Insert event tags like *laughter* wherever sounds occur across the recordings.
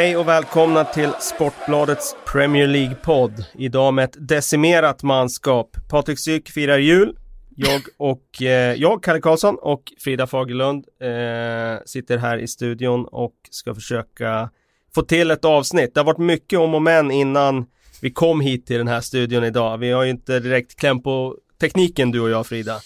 Hej och välkomna till Sportbladets Premier League-podd. Idag med ett decimerat manskap. Patrik Syk firar jul. Jag och eh, jag, Kalle Karlsson och Frida Fagerlund eh, sitter här i studion och ska försöka få till ett avsnitt. Det har varit mycket om och men innan vi kom hit till den här studion idag. Vi har ju inte direkt kläm på tekniken du och jag Frida.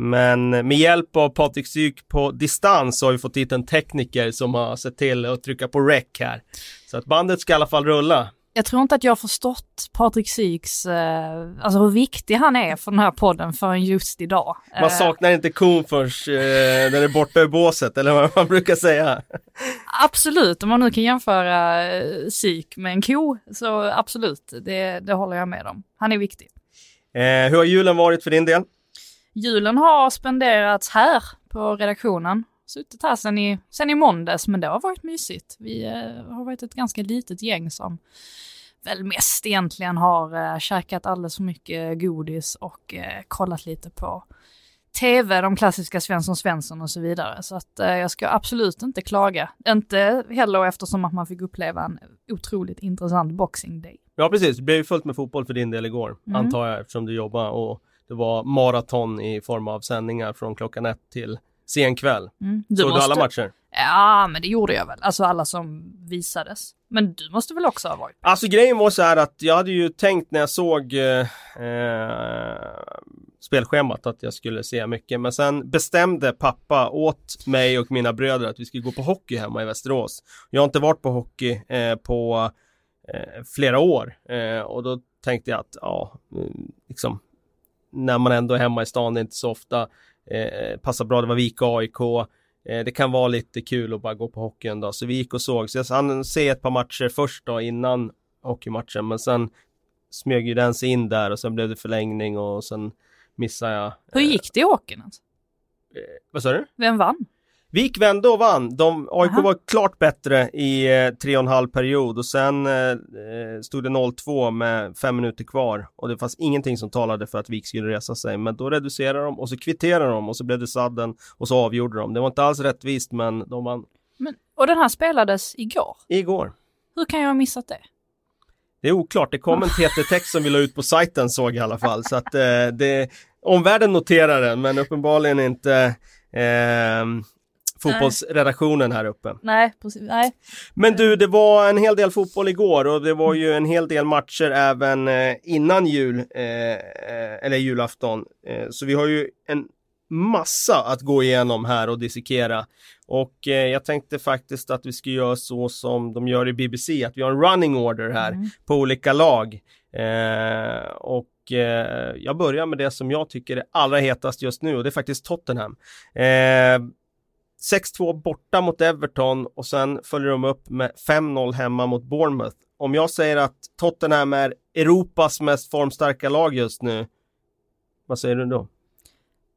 Men med hjälp av Patrik Syk på distans har vi fått hit en tekniker som har sett till att trycka på rec här. Så att bandet ska i alla fall rulla. Jag tror inte att jag har förstått Patrik Syks, eh, alltså hur viktig han är för den här podden förrän just idag. Man Eh, saknar inte kon först eh, den är borta ur båset eller vad man brukar säga. absolut, om man nu kan jämföra eh, Syk med en ko, så absolut, det, det håller jag med om. Han är viktig. Eh, hur har julen varit för din del? Julen har spenderats här på redaktionen. Suttit här sen i, sen i måndags, men det har varit mysigt. Vi eh, har varit ett ganska litet gäng som väl mest egentligen har eh, käkat alldeles för mycket godis och eh, kollat lite på tv, de klassiska Svensson Svensson och så vidare. Så att eh, jag ska absolut inte klaga. Inte heller eftersom att man fick uppleva en otroligt intressant boxing day. Ja precis, det blev ju fullt med fotboll för din del igår Mm. antar jag eftersom du jobbar och det var maraton i form av sändningar från klockan ett till sen kväll. Mm. Såg du alla matcher? Ja, men det gjorde jag väl. Alltså alla som visades. Men du måste väl också ha varit? Alltså grejen var så här att jag hade ju tänkt när jag såg eh, eh, spelschemat att jag skulle se mycket men sen bestämde pappa åt mig och mina bröder att vi skulle gå på hockey hemma i Västerås. Jag har inte varit på hockey eh, på eh, flera år eh, och då tänkte jag att ja, mm, liksom när man ändå är hemma i stan, det är inte så ofta, eh, passar bra, det var Vika AIK, eh, det kan vara lite kul att bara gå på hockey en dag. Så vi gick och såg, så jag hann se ett par matcher först då innan hockeymatchen, men sen smög ju den sig in där och sen blev det förlängning och sen missade jag. Hur gick det i hockeyn? Alltså? Eh, vad sa du? Vem vann? Vik vände och vann. De, AIK Aha. var klart bättre i eh, tre och en halv period och sen eh, eh, stod det 0-2 med fem minuter kvar och det fanns ingenting som talade för att Vik skulle resa sig. Men då reducerade de och så kvitterade de och så blev det sadden och så avgjorde de. Det var inte alls rättvist men de vann Men, och den här spelades igår. igår. Hur kan jag ha missat det? Det är oklart, det kom en TT-text som vi la ut på sajten såg jag i alla fall så att eh, det, omvärlden noterar den men uppenbarligen inte eh, fotbollsredaktionen här uppe. Nej, precis. Nej. Men du, det var en hel del fotboll igår och det var ju en hel del matcher även eh, innan jul, eh, eh, eller julafton. Eh, så vi har ju en massa att gå igenom här och dissekera. Och eh, jag tänkte faktiskt att vi ska göra så som de gör i BBC, att vi har en running order här Mm. på olika lag. Eh, och eh, jag börjar med det som jag tycker är allra hetast just nu och det är faktiskt Tottenham. 6-2 borta mot Everton och sen följer de upp med 5-0 hemma mot Bournemouth. Om jag säger att Tottenham är Europas mest formstarka lag just nu, vad säger du då?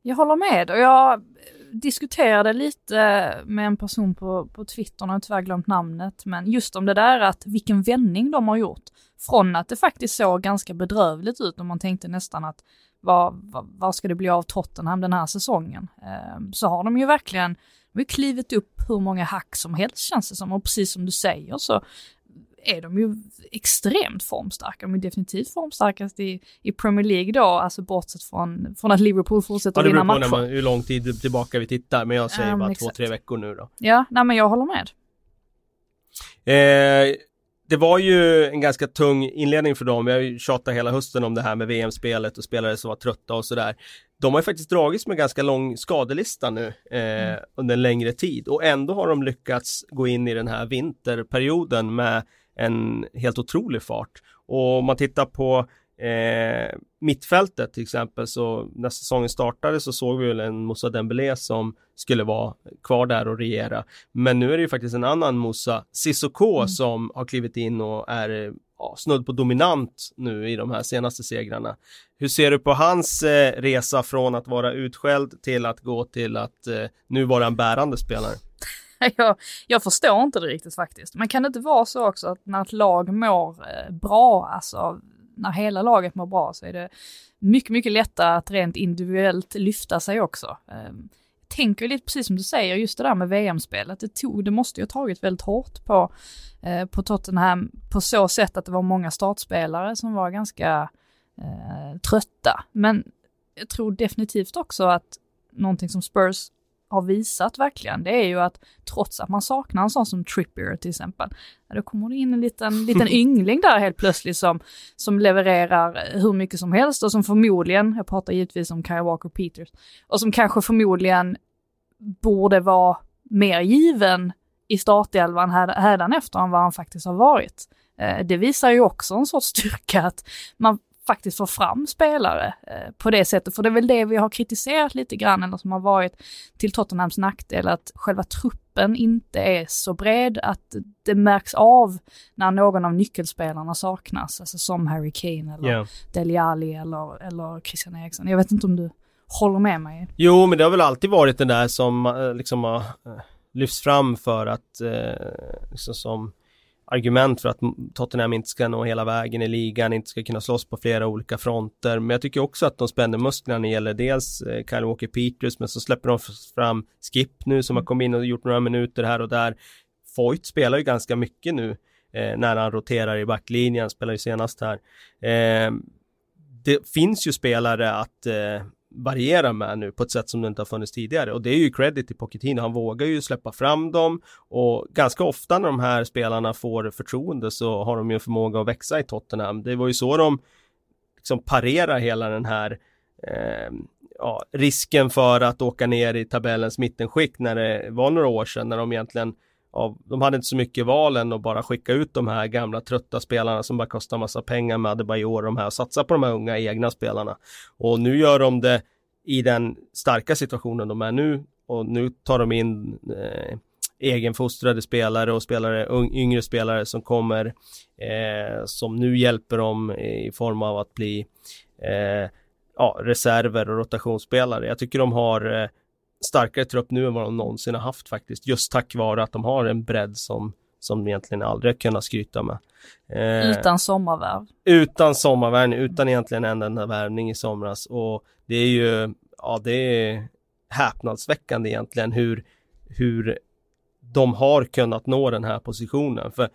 Jag håller med och jag diskuterade lite med en person på, på Twitter, nu har jag tyvärr glömt namnet, men just om det där att vilken vändning de har gjort. Från att det faktiskt såg ganska bedrövligt ut och man tänkte nästan att vad, vad, vad ska det bli av Tottenham den här säsongen? Ehm, så har de ju verkligen de har klivit upp hur många hack som helst känns det som och precis som du säger så är de ju extremt formstarka. De är definitivt formstarkast i, i Premier League då, alltså bortsett från, från att Liverpool fortsätter Ja, att det vinna beror på när matcher. man, hur lång tid tillbaka vi tittar, men jag säger men bara exakt. två, tre veckor nu då. Ja, nej men jag håller med. Eh, det var ju en ganska tung inledning för dem. Har ju tjatat hela hösten om det här med VM-spelet och spelare som var trötta och sådär. De har ju faktiskt dragits med ganska lång skadelista nu eh, under en längre tid och ändå har de lyckats gå in i den här vinterperioden med en helt otrolig fart. Och om man tittar på eh, mittfältet till exempel så när säsongen startade så såg vi väl en Moussa Dembélé som skulle vara kvar där och regera. Men nu är det ju faktiskt en annan Moussa Sissoko Mm. som har klivit in och är ja, snudd på dominant nu i de här senaste segrarna. Hur ser du på hans eh, resa från att vara utskälld till att gå till att eh, nu vara en bärande spelare? *laughs* Jag, jag förstår inte det riktigt faktiskt. Men kan det inte vara så också att när ett lag mår eh, bra, alltså när hela laget mår bra så är det mycket, mycket lättare att rent individuellt lyfta sig också. Ehm, jag tänker lite precis som du säger, just det där med VM-spelet, det, tog, det måste ju ha tagit väldigt hårt på, eh, på Tottenham på så sätt att det var många startspelare som var ganska eh, trötta. Men jag tror definitivt också att någonting som Spurs har visat verkligen, det är ju att trots att man saknar en sån som Trippier till exempel, då kommer det in en liten, liten *laughs* yngling där helt plötsligt som, som levererar hur mycket som helst och som förmodligen, jag pratar givetvis om Kyle Walker Peters, och som kanske förmodligen borde vara mer given i startelvan hädanefter än vad han faktiskt har varit. Eh, det visar ju också en sorts styrka att man faktiskt få fram spelare eh, på det sättet. För det är väl det vi har kritiserat lite grann, eller som har varit till Tottenhams nackdel, att själva truppen inte är så bred, att det märks av när någon av nyckelspelarna saknas, alltså som Harry Kane eller yeah. Dele Alli eller, eller Christian Eriksson. Jag vet inte om du håller med mig? Jo, men det har väl alltid varit det där som eh, liksom har eh, lyfts fram för att eh, liksom som argument för att Tottenham inte ska nå hela vägen i ligan, inte ska kunna slåss på flera olika fronter. Men jag tycker också att de spänner musklerna när det gäller dels eh, Kyle Walker Peters, men så släpper de fram Skip nu som har kommit in och gjort några minuter här och där. Foyt spelar ju ganska mycket nu eh, när han roterar i backlinjen, spelar ju senast här. Eh, det finns ju spelare att eh, variera med nu på ett sätt som det inte har funnits tidigare och det är ju credit till Pochettino. Han vågar ju släppa fram dem och ganska ofta när de här spelarna får förtroende så har de ju en förmåga att växa i Tottenham. Det var ju så de liksom parerar hela den här eh, ja, risken för att åka ner i tabellens mittenskikt när det var några år sedan när de egentligen av, de hade inte så mycket val än att bara skicka ut de här gamla trötta spelarna som bara kostar massa pengar med Adebayor och de här och satsa på de här unga egna spelarna. Och nu gör de det i den starka situationen de är nu och nu tar de in eh, egenfostrade spelare och spelare, yngre spelare som kommer eh, som nu hjälper dem i form av att bli eh, ja, reserver och rotationsspelare. Jag tycker de har eh, starkare trupp nu än vad de någonsin har haft faktiskt. Just tack vare att de har en bredd som, som egentligen aldrig kunnat skryta med. Eh, utan sommarvärv. Utan sommarvärvning, utan egentligen en enda värvning i somras. Och det är ju, ja det är häpnadsväckande egentligen hur, hur de har kunnat nå den här positionen. För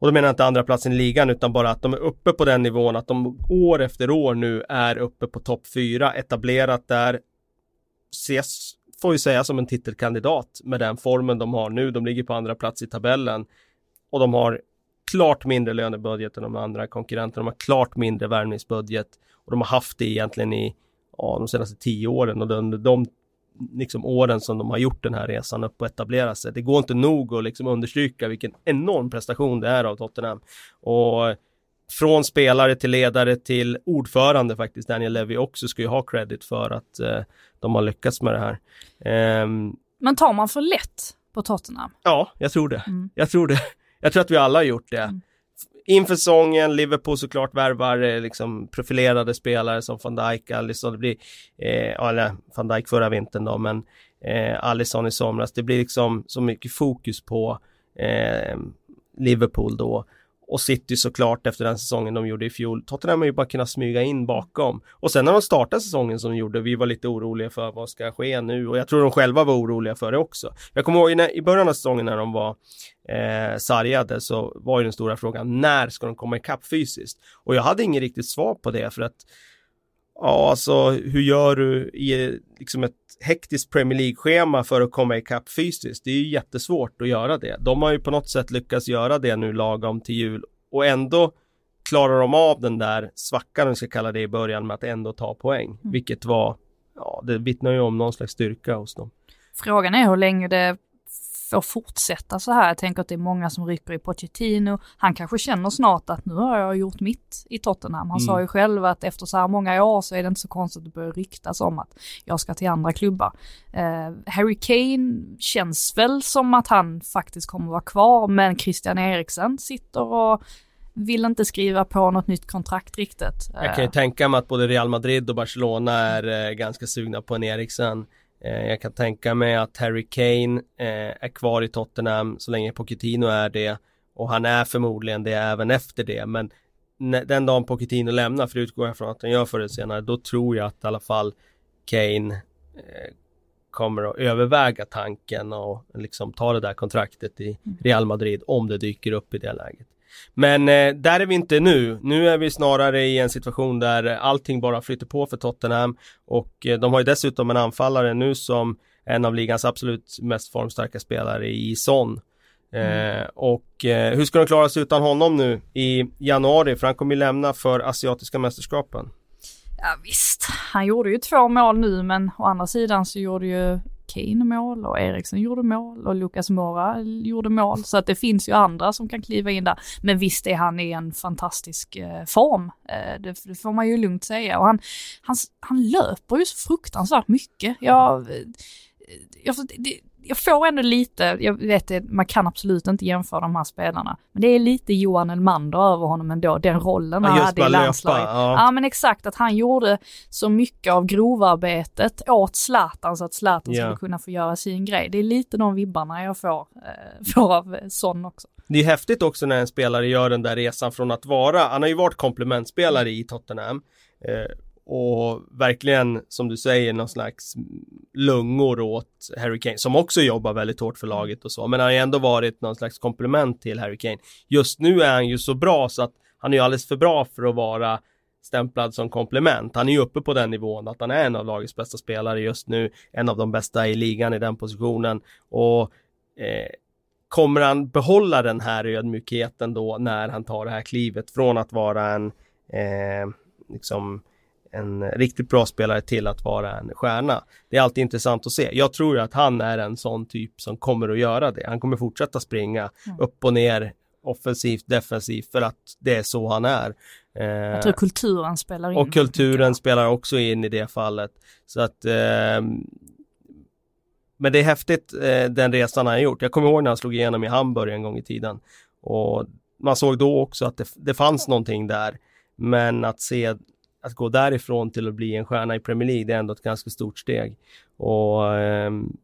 och då menar jag inte andra platsen i ligan utan bara att de är uppe på den nivån att de år efter år nu är uppe på topp fyra etablerat där ses, får ju säga som en titelkandidat med den formen de har nu. De ligger på andra plats i tabellen och de har klart mindre lönebudget än de andra konkurrenterna. De har klart mindre värvningsbudget och de har haft det egentligen i ja, de senaste tio åren och under de liksom åren som de har gjort den här resan upp och etablerat sig. Det går inte nog att liksom understryka vilken enorm prestation det är av Tottenham. Och från spelare till ledare till ordförande faktiskt, Daniel Levy också ska ju ha credit för att eh, de har lyckats med det här. Um, Men tar man för lätt på Tottenham? Ja, jag tror det. Mm. Jag tror det. *laughs* Jag tror att vi alla har gjort det. Mm. Inför säsongen, Liverpool såklart värvar eh, liksom profilerade spelare som van Dijk, Alisson, det blir, eh, eller van Dijk förra vintern då, men eh, Alisson i somras. Det blir liksom så mycket fokus på eh, Liverpool då och City såklart efter den säsongen de gjorde i fjol. Tottenham har ju bara kunnat smyga in bakom. Och sen när de startade säsongen som de gjorde, vi var lite oroliga för vad ska ske nu och jag tror de själva var oroliga för det också. Jag kommer ihåg när, i början av säsongen när de var eh, sargade så var ju den stora frågan när ska de komma ikapp fysiskt? Och jag hade inget riktigt svar på det för att Ja, alltså hur gör du i liksom ett hektiskt Premier League-schema för att komma ikapp fysiskt? Det är ju jättesvårt att göra det. De har ju på något sätt lyckats göra det nu lagom till jul och ändå klarar de av den där svackan, om vi ska kalla det i början, med att ändå ta poäng. Mm. Vilket var, ja, det vittnar ju om någon slags styrka hos dem. Frågan är hur länge det får fortsätta så här. Jag tänker att det är många som rycker i Pochettino. Han kanske känner snart att nu har jag gjort mitt i Tottenham. Han mm. sa ju själv att efter så här många år så är det inte så konstigt att det börjar ryktas om att jag ska till andra klubbar. Uh, Harry Kane känns väl som att han faktiskt kommer vara kvar, men Christian Eriksen sitter och vill inte skriva på något nytt kontrakt riktigt. Jag kan ju tänka mig att både Real Madrid och Barcelona är eh, ganska sugna på en Eriksen. Eh, jag kan tänka mig att Harry Kane eh, är kvar i Tottenham så länge Pochettino är det och han är förmodligen det även efter det men den dagen Pochettino lämnar, för det utgår jag från att han gör förr eller senare, då tror jag att i alla fall Kane eh, kommer att överväga tanken och liksom ta det där kontraktet i Mm. Real Madrid om det dyker upp i det läget. Men eh, där är vi inte nu. Nu är vi snarare i en situation där allting bara flyter på för Tottenham och eh, de har ju dessutom en anfallare nu som en av ligans absolut mest formstarka spelare i Son. Eh, och eh, hur ska de klara sig utan honom nu i januari? För han kommer ju lämna för asiatiska mästerskapen. Ja visst, han gjorde ju två mål nu men å andra sidan så gjorde ju Kane mål och Eriksson gjorde mål och Lucas Mora gjorde mål. Så att det finns ju andra som kan kliva in där. Men visst är han i en fantastisk eh, form. Eh, det, det får man ju lugnt säga. Och han, han, han löper ju så fruktansvärt mycket. Eh, jag, jag, det, jag får ändå lite, jag vet det, man kan absolut inte jämföra de här spelarna. Men det är lite Johan Elmander över honom ändå, den rollen han Ja, hade i landslaget. ja. Ja men exakt, att han gjorde så mycket av grovarbetet åt Zlatan så att Zlatan Ja. skulle kunna få göra sin grej. Det är lite de vibbarna jag får, eh, får av eh, Son också. Det är häftigt också när en spelare gör den där resan från att vara, han har ju varit komplementspelare i Tottenham eh, och verkligen som du säger någon slags lungor åt Harry Kane som också jobbar väldigt hårt för laget och så men han har ju ändå varit någon slags komplement till Harry Kane. Just nu är han ju så bra så att han är ju alldeles för bra för att vara stämplad som komplement. Han är ju uppe på den nivån att han är en av lagets bästa spelare just nu, en av de bästa i ligan i den positionen och eh, kommer han behålla den här ödmjukheten då när han tar det här klivet från att vara en eh, liksom en riktigt bra spelare till att vara en stjärna. Det är alltid intressant att se. Jag tror att han är en sån typ som kommer att göra det. Han kommer fortsätta springa Mm. upp och ner offensivt, defensivt för att det är så han är. Eh, Jag tror kulturen spelar in. och kulturen spelar också in i det fallet. Så att ehm, Men det är häftigt eh, den resan han har gjort. Jag kommer ihåg när han slog igenom i Hamburg en gång i tiden. Och man såg då också att det, det fanns någonting där. Men att se att gå därifrån till att bli en stjärna i Premier League det är ändå ett ganska stort steg. Och ehm,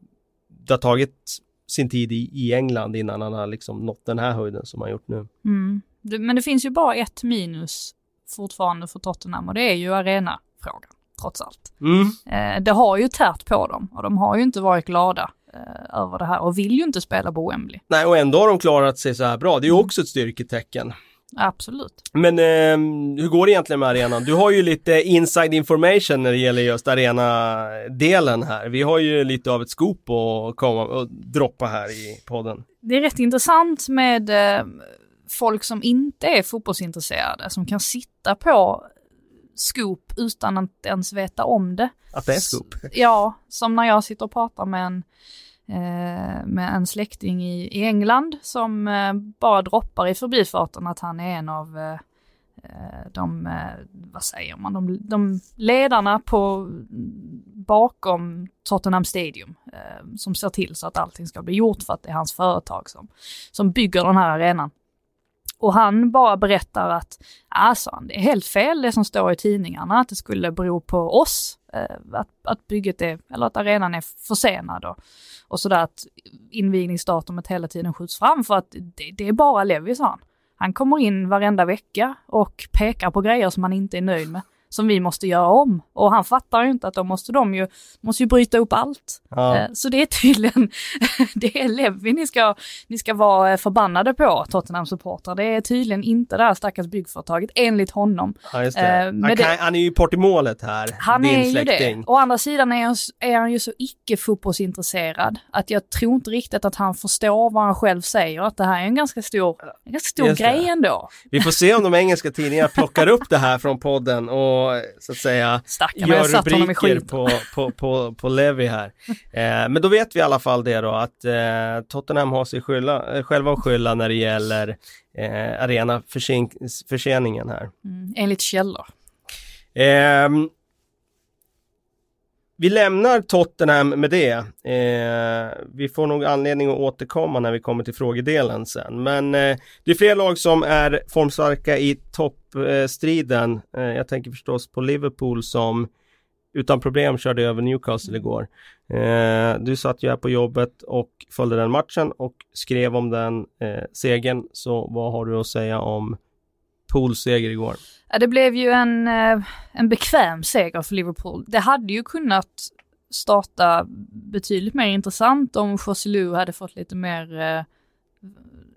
det har tagit sin tid i, i England innan han har liksom nått den här höjden som han gjort nu. Mm. Det, men det finns ju bara ett minus fortfarande för Tottenham och det är ju arenafrågan, trots allt. Mm. Eh, det har ju tärt på dem och de har ju inte varit glada eh, över det här och vill ju inte spela på Wembley. Nej, och ändå har de klarat sig så här bra. Det är ju också ett styrketecken. Absolut. Men eh, hur går det egentligen med arenan? Du har ju lite inside information när det gäller just arena-delen här. Vi har ju lite av ett scoop att komma och droppa här i podden. Det är rätt intressant med eh, folk som inte är fotbollsintresserade, som kan sitta på scoop utan att ens veta om det. Att det är scoop. Ja, som när jag sitter och pratar med en, Eh, med en släkting i, England som eh, bara droppar i förbifarten att han är en av eh, de, vad säger man, de, de ledarna på bakom Tottenham Stadium som ser till så att allting ska bli gjort för att det är hans företag som, som bygger den här arenan. Och han bara berättar att, alltså det är helt fel det som står i tidningarna, att det skulle bero på oss, Eh, att, att bygget är, eller att arenan är försenad och, och sådär att invigningsdatumet hela tiden skjuts fram för att det, det är bara Levi, sa han. Han kommer in varenda vecka och pekar på grejer som han inte är nöjd med, som vi måste göra om. Och han fattar ju inte att då måste de ju, måste ju bryta upp allt. Ja. Eh, Så det är tydligen, *laughs* det är Levi ni ska, ni ska vara eh, förbannade på, Tottenham-supportrar. Det är tydligen inte det här stackars byggföretaget, enligt honom. Ja, just det. Eh, Han, kan, det- han är ju part i målet här, Han din är ju släkting. det. Å andra sidan är han, är han ju så icke-fotbollsintresserad att jag tror inte riktigt att han förstår vad han själv säger, att det här är en ganska stor, en ganska stor Just det. grej ändå. Vi får se om de engelska tidningarna plockar upp det här från podden och så att säga Stackarn, jag gör rubriker på, på, på, på Levi här. *laughs* Eh, men då vet vi i alla fall det då att eh, Tottenham har sig skylla, eh, själva att skylla när det gäller eh, arena förseningen här. Mm, enligt källor. Ehm, vi lämnar Tottenham med det. Eh, vi får nog anledning att återkomma när vi kommer till frågedelen sen. Men eh, det är fler lag som är formstarka i toppstriden. Eh, jag tänker förstås på Liverpool som utan problem körde över Newcastle igår. Eh, du satt ju här på jobbet och följde den matchen och skrev om den eh, segern. Så vad har du att säga om Pools seger igår? Ja, det blev ju en, eh, en bekväm seger för Liverpool. Det hade ju kunnat starta betydligt mer intressant om Joselu hade fått lite mer eh,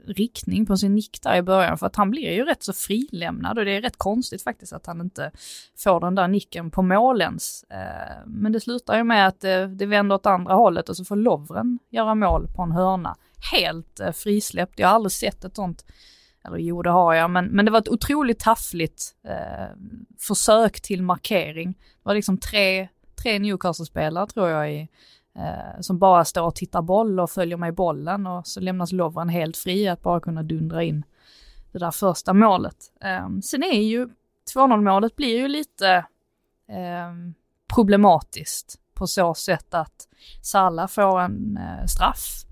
riktning på sin nick där i början för att han blir ju rätt så frilämnad och det är rätt konstigt faktiskt att han inte får den där nicken på mål ens. Eh, men det slutar ju med att det, det vänder åt andra hållet och så får Lovren göra mål på en hörna. Helt eh, frisläppt, jag har aldrig sett ett sånt eller jo, det har jag, men, men det var ett otroligt taffligt eh, försök till markering. Det var liksom tre, tre Newcastle-spelare tror jag i, eh, som bara står och tittar boll och följer med bollen och så lämnas Lovren helt fri att bara kunna dundra in det där första målet. Eh, sen är ju 2-0 målet blir ju lite eh, problematiskt på så sätt att Salah får en eh, straff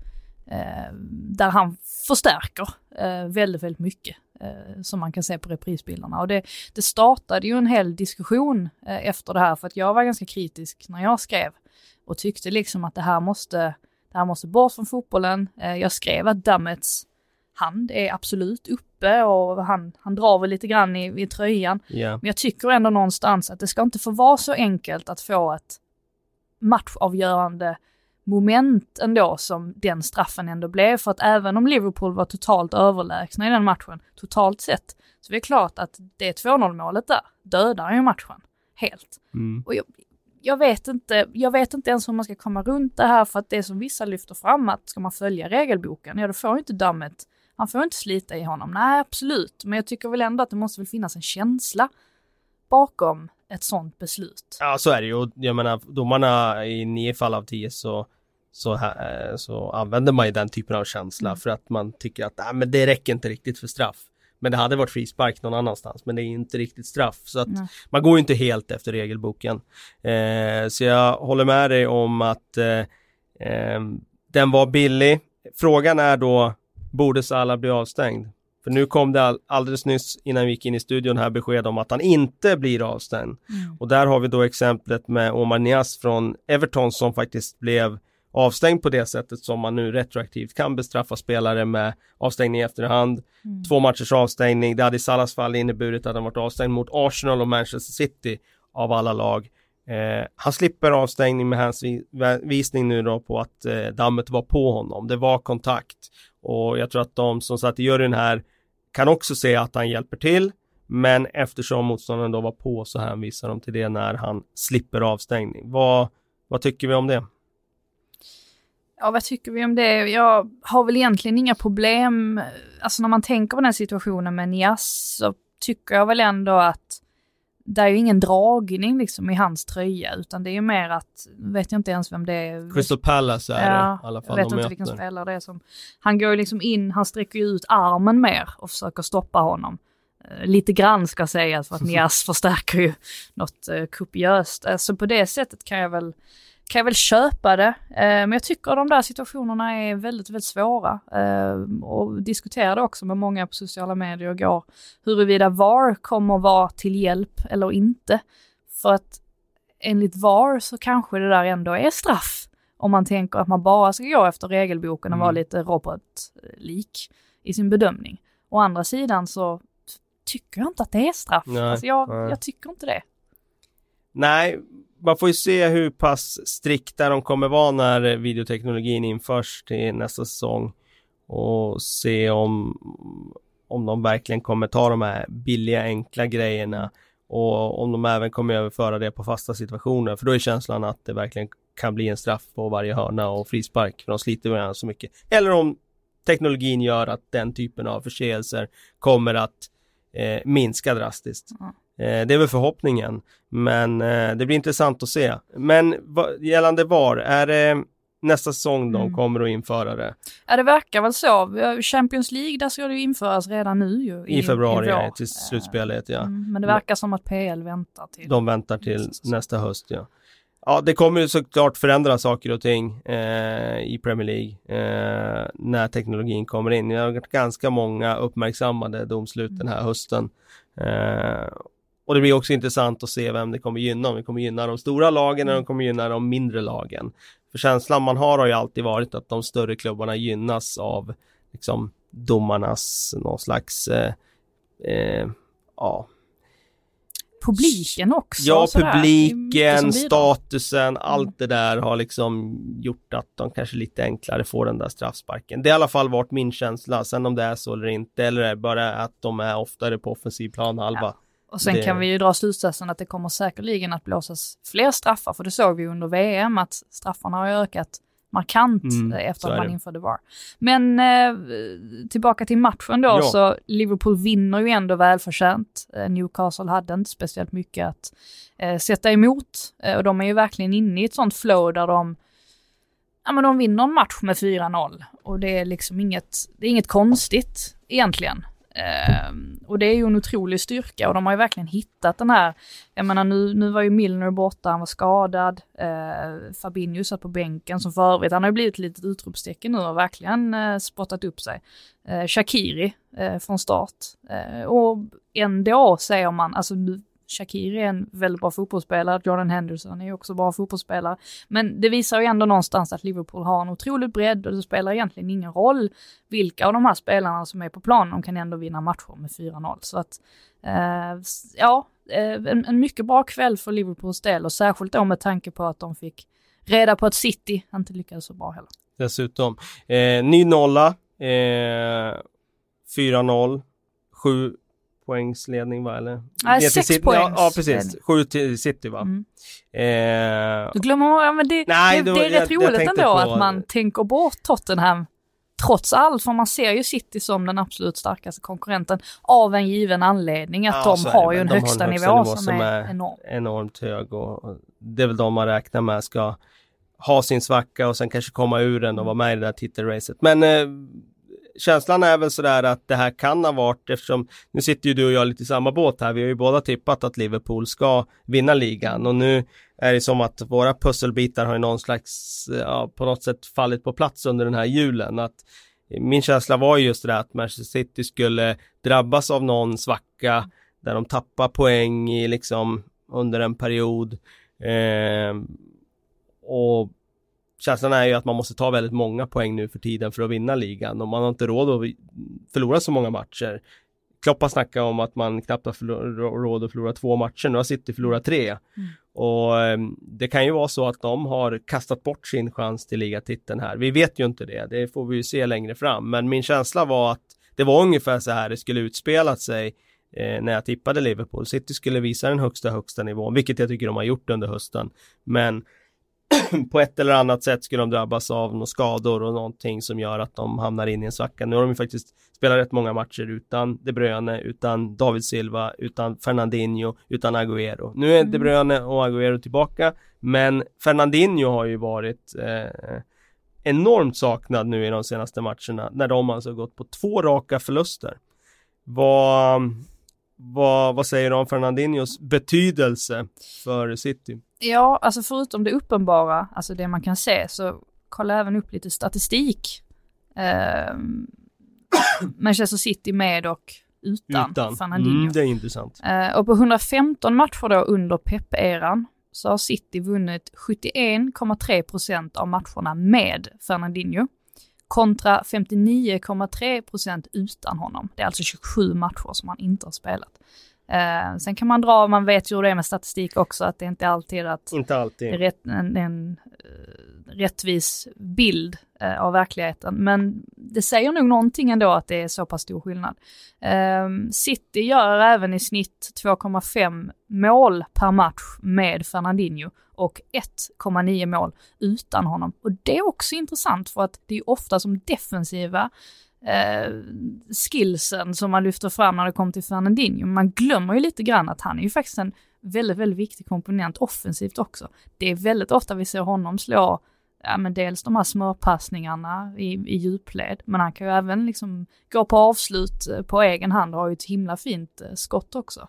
där han förstärker eh, väldigt, väldigt mycket eh, som man kan se på reprisbilderna. Och det, det startade ju en hel diskussion eh, efter det här för att jag var ganska kritisk när jag skrev och tyckte liksom att det här måste, det här måste bort från fotbollen. Eh, jag skrev att Dammets hand är absolut uppe och han, han drar väl lite grann i, i tröjan. Yeah. Men jag tycker ändå någonstans att det ska inte få vara så enkelt att få ett matchavgörande moment ändå som den straffen ändå blev. För att även om Liverpool var totalt överlägsna i den matchen, totalt sett, så är det klart att det 2-0 målet där dödar ju matchen helt. Mm. Och jag, jag, vet inte, jag vet inte ens hur man ska komma runt det här för att det som vissa lyfter fram att ska man följa regelboken, ja då får inte dammet, han får inte slita i honom. Nej, absolut, men jag tycker väl ändå att det måste väl finnas en känsla bakom ett sånt beslut. Ja, så är det ju. Jag menar, domarna i nio fall av tio så så, här, så använder man ju den typen av känsla mm. för att man tycker att nej, men det räcker inte riktigt för straff. Men det hade varit frispark någon annanstans men det är inte riktigt straff. Så att nej. man går ju inte helt efter regelboken. Eh, så jag håller med dig om att eh, eh, den var billig. Frågan är då, borde Salah bli avstängd? För nu kom det all, alldeles nyss innan vi gick in i studion här besked om att han inte blir avstängd. Mm. Och där har vi då exemplet med Omar Nias från Everton som faktiskt blev avstängd på det sättet som man nu retroaktivt kan bestraffa spelare med avstängning i efterhand. Mm. Två matchers avstängning. Det hade i Salas fall inneburit att han varit avstängd mot Arsenal och Manchester City av alla lag. Eh, han slipper avstängning med hänvisning nu då på att eh, dammet var på honom. Det var kontakt och jag tror att de som satt i juryn här kan också se att han hjälper till. Men eftersom motståndaren då var på så hänvisar de till det när han slipper avstängning. Vad, vad tycker vi om det? Ja, vad tycker vi om det? Jag har väl egentligen inga problem. Alltså när man tänker på den situationen med Nias så tycker jag väl ändå att det är ju ingen dragning liksom i hans tröja utan det är ju mer att, vet jag inte ens vem det är. Crystal Palace är ja, det i alla fall. Jag vet inte vilken spelare det är som, han går ju liksom in, han sträcker ju ut armen mer och försöker stoppa honom. Eh, lite grann ska sägas för att *laughs* Nias förstärker ju något uh, kopiöst. Så alltså på det sättet kan jag väl kan jag väl köpa det. Eh, men jag tycker de där situationerna är väldigt, väldigt svåra. Eh, och diskuterade också med många på sociala medier igår huruvida VAR kommer vara till hjälp eller inte. För att enligt VAR så kanske det där ändå är straff. Om man tänker att man bara ska gå efter regelboken och mm. vara lite robotlik i sin bedömning. Å andra sidan så tycker jag inte att det är straff. Nej, alltså jag, jag tycker inte det. Nej, man får ju se hur pass strikta de kommer vara när videoteknologin införs till nästa säsong och se om, om de verkligen kommer ta de här billiga enkla grejerna och om de även kommer överföra det på fasta situationer för då är känslan att det verkligen kan bli en straff på varje hörna och frispark för de sliter med så mycket. Eller om teknologin gör att den typen av förseelser kommer att eh, minska drastiskt. Mm. Eh, det är väl förhoppningen, men eh, det blir intressant att se. Men gällande VAR, är det nästa säsong de mm. kommer att införa det? Ja, det verkar väl så. Champions League, där ska det införas redan nu ju. I, I februari, i ja, till slutspelet, ja. Mm, men det verkar som att PL väntar till. De väntar till nästa höst, ja. Ja, det kommer ju såklart förändra saker och ting eh, i Premier League eh, när teknologin kommer in. Det har ganska många uppmärksammade domslut den här hösten. Eh, och det blir också intressant att se vem det kommer gynna. Om det kommer gynna de stora lagen eller om det kommer gynna de mindre lagen. För känslan man har har ju alltid varit att de större klubbarna gynnas av liksom domarnas någon slags eh, eh, ja publiken också. Ja, sådär. publiken, Det är mycket som bidrar. statusen, allt det där har liksom gjort att de kanske lite enklare får den där straffsparken. Det har i alla fall varit min känsla, sen om det är så eller inte, eller är det bara att de är oftare på offensiv planhalva. Ja. Och sen Det- kan vi ju dra slutsatsen att det kommer säkerligen att blåsas fler straffar, för det såg vi under VM att straffarna har ökat markant Mm, eh, efter att man det. införde VAR. Men eh, tillbaka till matchen då, Ja. så Liverpool vinner ju ändå välförtjänt. Eh, Newcastle hade inte speciellt mycket att eh, sätta emot eh, och de är ju verkligen inne i ett sånt flow där de Ja men de vinner en match med 4-0 och det är liksom inget, det är inget konstigt egentligen. Ehm, och det är ju en otrolig styrka och de har ju verkligen hittat den här, jag menar nu, nu var ju Milner borta, han var skadad, uh, Fabinho satt på bänken som för övrigt, han har ju blivit ett litet utropstecken nu och verkligen uh, spottat upp sig. Eh, uh, Shakiri eh, från start. Eh, och ändå säger man, alltså nu, Shakiri är en väldigt bra fotbollsspelare, Jordan Henderson är också bra fotbollsspelare. Men det visar ju ändå någonstans att Liverpool har en otrolig bredd och det spelar egentligen ingen roll vilka av de här spelarna som är på planen, de kan ändå vinna matcher med 4-0. Så att, eh, ja, eh, en, en mycket bra kväll för Liverpools del och särskilt då med tanke på att de fick reda på att City inte lyckades så bra heller. Dessutom. Eh, ny nolla, eh, 4-0, 7 poängs ledning va eller? Till sex City- poängs Ja, ja precis. 7 till City va? Mm. Eh, Du glömmer, ja, men det, Nej, det, då- det är jag- rätt jag roligt tänkte ändå på- att man tänker bort Tottenham trots allt, för man ser ju City som den absolut starkaste konkurrenten av en given anledning att Ja, de har det ju en De har en högsta högsta nivå, nivå som, som är, är- enorm. enormt hög och, och det är väl de man räknar med ska ha sin svacka och sen kanske komma ur den och vara med i det där titelracet. Men eh, känslan är väl sådär att det här kan ha varit eftersom nu sitter ju du och jag lite i samma båt här. Vi har ju båda tippat att Liverpool ska vinna ligan och nu är det som att våra pusselbitar har ju någon slags, ja, på något sätt fallit på plats under den här julen. Att min känsla var ju just det där att Manchester City skulle drabbas av någon svacka där de tappar poäng i liksom under en period. Eh, och känslan är ju att man måste ta väldigt många poäng nu för tiden för att vinna ligan och man har inte råd att förlora så många matcher. Klopp har snackat om att man knappt har råd att förlora två matcher, nu har City förlorat tre. Och eh, det kan ju vara så att de har kastat bort sin chans till ligatiteln här. Vi vet ju inte det, det får vi ju se längre fram. Men min känsla var att det var ungefär så här det skulle utspelat sig eh, när jag tippade Liverpool. City skulle visa den högsta, högsta nivån, vilket jag tycker de har gjort under hösten. Men *clears throat* på ett eller annat sätt skulle de drabbas av några skador och någonting som gör att de hamnar in i en svacka. Nu har de ju faktiskt spelat rätt många matcher utan De Bruyne, utan David Silva, utan Fernandinho, utan Agüero. Nu är De Bruyne och Agüero tillbaka, men Fernandinho har ju varit eh, enormt saknad nu i de senaste matcherna, när de alltså gått på två raka förluster. Vad, vad, vad säger du om Fernandinhos betydelse för City? Ja, alltså förutom det uppenbara, alltså det man kan se, så kolla även upp lite statistik. Ehm, *coughs* Manchester City med och utan, Utan. Fernandinho. Mm, det är intressant. Eh, och på 115 matcher då under Pep-eran så har City vunnit 71,3 procent av matcherna med Fernandinho. Kontra 59,3 procent utan honom. Det är alltså 27 matcher som han inte har spelat. Eh, sen kan man dra, man vet ju hur det är med statistik också, att det inte alltid är att Inte alltid. är rätt, en, en eh, rättvis bild eh, av verkligheten. Men det säger nog någonting ändå att det är så pass stor skillnad. Ehm, City gör även i snitt 2,5 mål per match med Fernandinho och 1,9 mål utan honom. Och det är också intressant för att det är ofta som defensiva eh, skillsen som man lyfter fram när det kommer till Fernandinho. Man glömmer ju lite grann att han är ju faktiskt en väldigt, väldigt viktig komponent offensivt också. Det är väldigt ofta vi ser honom slå, ja men dels de här smörpassningarna i, i djupled, men han kan ju även liksom gå på avslut eh, på egen hand och har ju ett himla fint eh, skott också.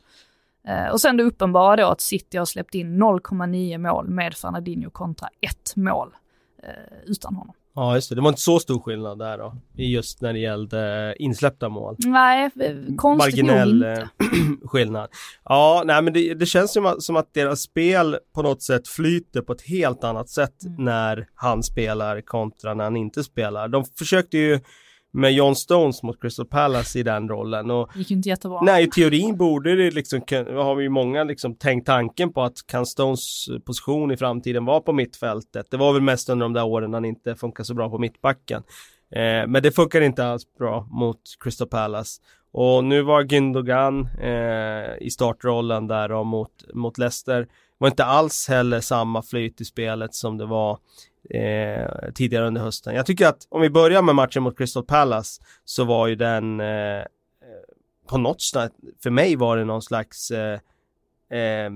Eh, och sen det uppenbara då att City har släppt in 0,9 mål med Fernandinho kontra ett mål eh, utan honom. Ja, just det. Det var inte så stor skillnad där då. Just när det gällde insläppta mål. Nej, eh, konstigt Marginell nog inte. eh, *clears throat* skillnad. Ja, nej men det, det känns att, som att deras spel på något sätt flyter på ett helt annat sätt Mm. när han spelar kontra när han inte spelar. De försökte ju med John Stones mot Crystal Palace i den rollen. Och, gick inte jättebra. Nej, i teorin borde det liksom, har vi ju många liksom tänkt tanken på att kan Stones position i framtiden vara på mittfältet? Det var väl mest under de där åren han inte funkar så bra på mittbacken. Eh, men det funkar inte alls bra mot Crystal Palace. Och nu var Gündogan eh, i startrollen där och mot, mot Leicester. var inte alls heller samma flyt i spelet som det var eh, tidigare under hösten. Jag tycker att om vi börjar med matchen mot Crystal Palace så var ju den eh, på något sätt, för mig var det någon slags eh, eh,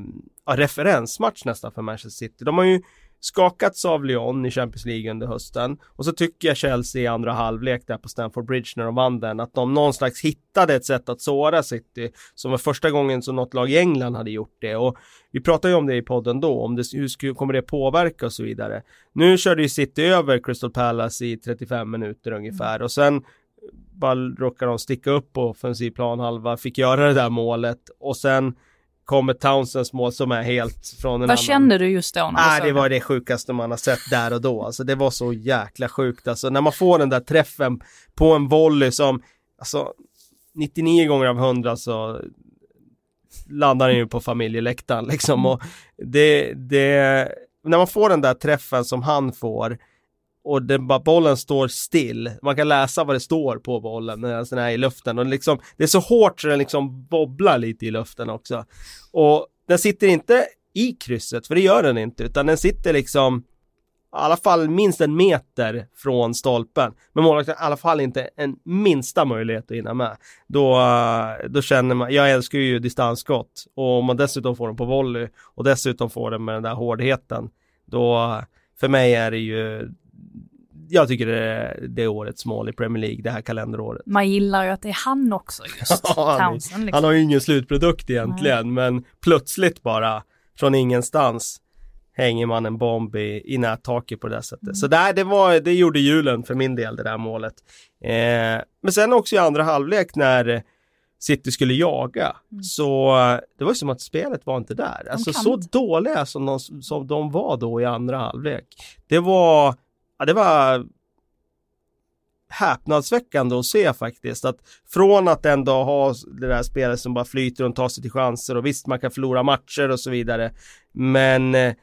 referensmatch nästan för Manchester City. De har ju skakats av Lyon i Champions League under hösten och så tycker jag Chelsea i andra halvlek där på Stamford Bridge när de vann den att de någon slags hittade ett sätt att såra City som var första gången som något lag i England hade gjort det och vi pratade ju om det i podden då om det, hur kommer det påverka och så vidare. Nu körde ju City över Crystal Palace i 35 minuter ungefär och sen bara råkade de sticka upp på offensiv planhalva, fick göra det där målet och sen kommer Townsends mål som är helt från en Vad annan... kände du just då? När du det var det sjukaste man har sett där och då. Alltså det var så jäkla sjukt. Alltså när man får den där träffen på en volley som, alltså 99 gånger av 100 så landar den ju på familjeläktaren liksom och det, det, när man får den där träffen som han får och den bara, bollen står still. Man kan läsa vad det står på bollen när den är i luften och liksom, det är så hårt så den liksom bobblar lite i luften också. Och den sitter inte i krysset, för det gör den inte, utan den sitter liksom i alla fall minst en meter från stolpen. Men målvakten har i alla fall inte en minsta möjlighet att hinna med. Då, eh, då känner man, jag älskar ju distansskott och om man dessutom får den på volley och dessutom får den med den där hårdheten, då för mig är det ju jag tycker det är, det är årets mål i Premier League det här kalenderåret. Man gillar ju att det är han också just, *laughs* Ja, han, Townsend liksom. han har ju ingen slutprodukt egentligen, men plötsligt bara från ingenstans hänger man en bomb i, i nättaket på det sättet. Mm. Så där, det, var, det gjorde julen för min del, det där målet. Eh, men sen också i andra halvlek när City skulle jaga, Mm. så det var ju som att spelet var inte där. Alltså kan så inte. dåliga som de, som de var då i andra halvlek. Det var, ja, det var häpnadsväckande att se faktiskt. Att från att ändå ha det där spelet som bara flyter och tar sig till chanser och visst man kan förlora matcher och så vidare. Men eh,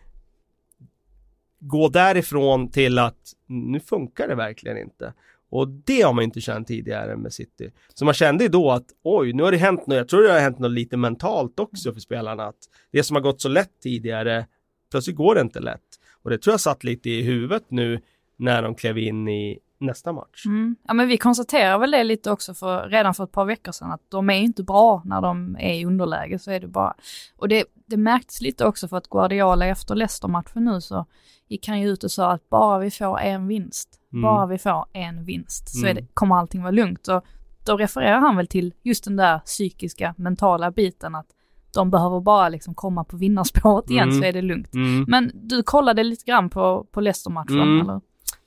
gå därifrån till att nu funkar det verkligen inte. Och det har man inte känt tidigare med City. Så man kände ju då att oj, nu har det hänt något. Jag tror det har hänt något lite mentalt också för spelarna. Att det som har gått så lätt tidigare, plötsligt går det inte lätt. Och det tror jag satt lite i huvudet nu när de klev in i nästa match. Mm. Ja men vi konstaterar väl det lite också för redan för ett par veckor sedan att de är inte bra när de är i underläge så är det bara. Och det, det märktes lite också för att Guardiola efter Leicester-matchen nu så gick han ju ut och sa att bara vi får en vinst, Mm. bara vi får en vinst så Mm. det, kommer allting vara lugnt. Och då refererar han väl till just den där psykiska, mentala biten att de behöver bara liksom komma på vinnarspåret igen Mm. så är det lugnt. Mm. Men du kollade lite grann på, på Leicester-matchen Mm. eller?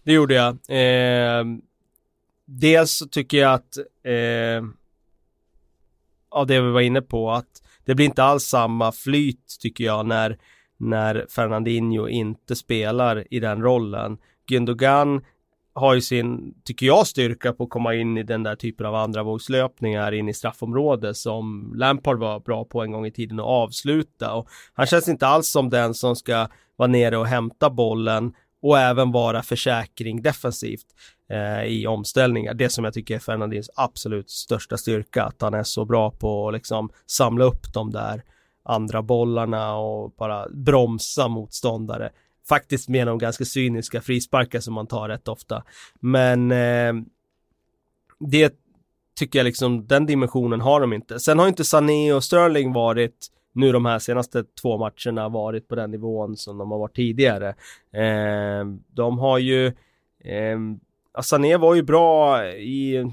Det gjorde jag. Eh, dels så tycker jag att eh, av det vi var inne på att det blir inte alls samma flyt tycker jag när när Fernandinho inte spelar i den rollen. Gündogan har ju sin, tycker jag, styrka på att komma in i den där typen av andra vågslöpningar in i straffområdet som Lampard var bra på en gång i tiden att avsluta och han känns inte alls som den som ska vara nere och hämta bollen och även vara försäkring defensivt eh, i omställningar. Det som jag tycker är Fernandins absolut största styrka, att han är så bra på att liksom samla upp de där andra bollarna och bara bromsa motståndare. Faktiskt med de ganska cyniska frisparkar som man tar rätt ofta. Men eh, det tycker jag liksom, den dimensionen har de inte. Sen har inte Sané och Sterling varit nu de här senaste två matcherna varit på den nivån som de har varit tidigare. Eh, de har ju, eh, Sané var ju bra i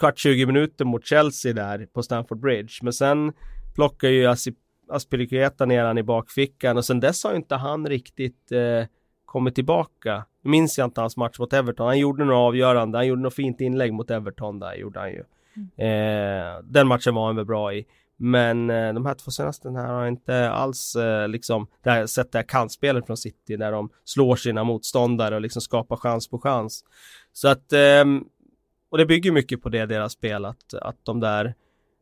kvart 20 minuter mot Chelsea där på Stamford Bridge, men sen plockar ju Asip Aspilicueta ner han i bakfickan och sen dess har ju inte han riktigt eh, kommit tillbaka. Minns jag inte hans match mot Everton. Han gjorde några avgörande. Han gjorde något fint inlägg mot Everton där gjorde han ju. Eh, den matchen var han väl bra i. Men eh, de här två senaste här har inte alls eh, liksom det här, sett det här kantspelet från City där de slår sina motståndare och liksom skapar chans på chans. Så att ehm, och det bygger mycket på det, deras spel, att, att de där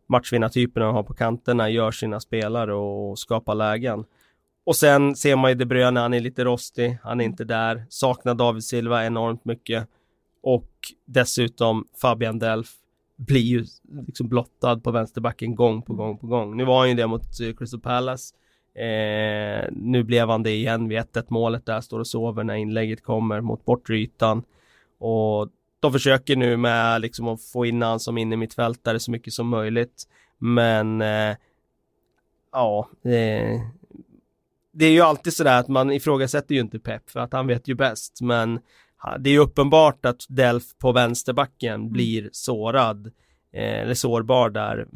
matchvinnartyperna de har på kanterna gör sina spelare och skapar lägen. Och sen ser man ju De Bruyne, han är lite rostig, han är inte där, saknar David Silva enormt mycket. Och dessutom Fabian Delf blir ju liksom blottad på vänsterbacken gång på gång på gång. Nu var han ju det mot eh, Crystal Palace. Eh, nu blev han det igen vid 1-1 målet där, står och sover när inlägget kommer mot bortre ytan. Och de försöker nu med liksom att få in han som inne mittfältare så mycket som möjligt. Men eh, ja, eh, det är ju alltid sådär att man ifrågasätter ju inte Pep för att han vet ju bäst. Men det är ju uppenbart att Delf på vänsterbacken mm. blir sårad eh, eller sårbar där.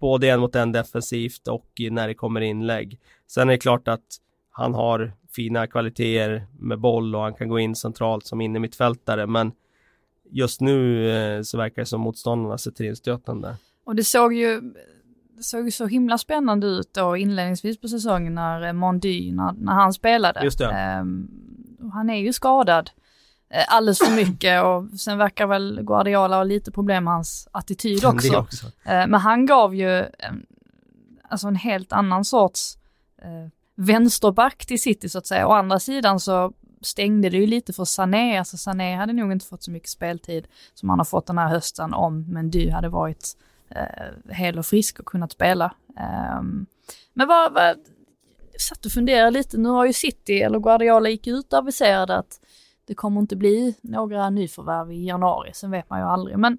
Både en mot en defensivt och när det kommer inlägg. Sen är det klart att han har fina kvaliteter med boll och han kan gå in centralt som inne mittfältare men just nu eh, så verkar det som motståndarna sätter in stöten där. Och det såg ju det såg så himla spännande ut då inledningsvis på säsongen när eh, Mondy, när, när han spelade. Just det. Um, han är ju skadad alldeles för mycket och sen verkar väl Guardiola ha lite problem med hans attityd *laughs* också. också. Uh, men han gav ju um, alltså en helt annan sorts uh, vänsterback till City så att säga. Å andra sidan så stängde det ju lite för Sané, alltså Sané hade nog inte fått så mycket speltid som han har fått den här hösten om Mendy hade varit eh, hel och frisk och kunnat spela. Um, men vad, vad, satt och funderade lite, nu har ju City, eller Guardiola gick ut och aviserade att det kommer inte bli några nyförvärv i januari, sen vet man ju aldrig. Men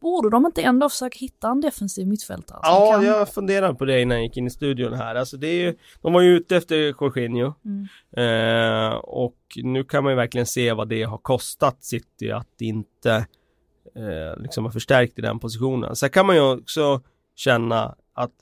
borde de inte ändå försöka hitta en defensiv mittfältare? Ja, kan... jag funderade på det innan jag gick in i studion här. Alltså det är ju, de var ju ute efter Jorginho. Mm. Eh, och nu kan man ju verkligen se vad det har kostat City att inte eh, liksom har förstärkt i den positionen. Sen kan man ju också känna att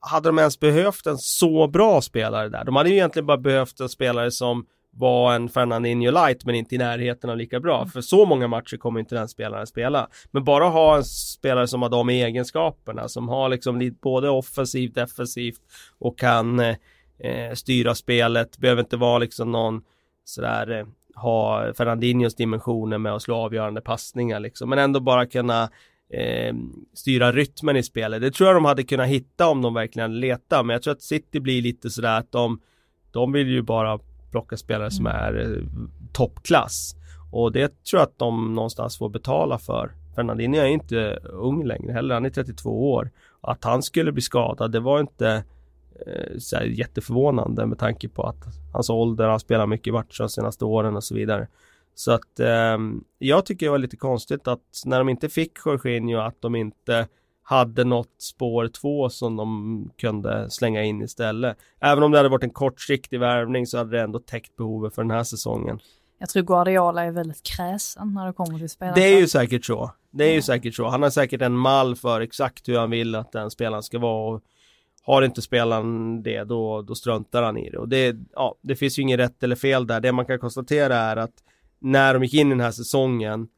hade de ens behövt en så bra spelare där? De hade ju egentligen bara behövt en spelare som var en Fernandinho light men inte i närheten av lika bra. Mm. För så många matcher kommer inte den spelaren spela. Men bara ha en spelare som har de egenskaperna, som har liksom både offensivt, defensivt och kan eh, styra spelet. Behöver inte vara liksom någon sådär eh, ha Fernandinhos dimensioner med att slå avgörande passningar liksom. Men ändå bara kunna eh, styra rytmen i spelet. Det tror jag de hade kunnat hitta om de verkligen letar. Men jag tror att City blir lite sådär att de, de vill ju bara plocka spelare som mm. är eh, toppklass. Och det tror jag att de någonstans får betala för. Fernandinho är inte ung längre heller, han är 32 år. Att han skulle bli skadad, det var inte eh, så jätteförvånande med tanke på att hans ålder, han spelar mycket matcher de senaste åren och så vidare. Så att eh, jag tycker det var lite konstigt att när de inte fick Jorginho att de inte hade något spår två som de kunde slänga in istället. Även om det hade varit en kortsiktig värvning så hade det ändå täckt behovet för den här säsongen. Jag tror Guardiola är väldigt kräsen när det kommer till spelare. Det är ju säkert så. Det är ja. ju säkert så. Han har säkert en mall för exakt hur han vill att den spelaren ska vara. Och har inte spelaren det, då, då struntar han i det. Och det, ja, det finns ju inget rätt eller fel där. Det man kan konstatera är att när de gick in i den här säsongen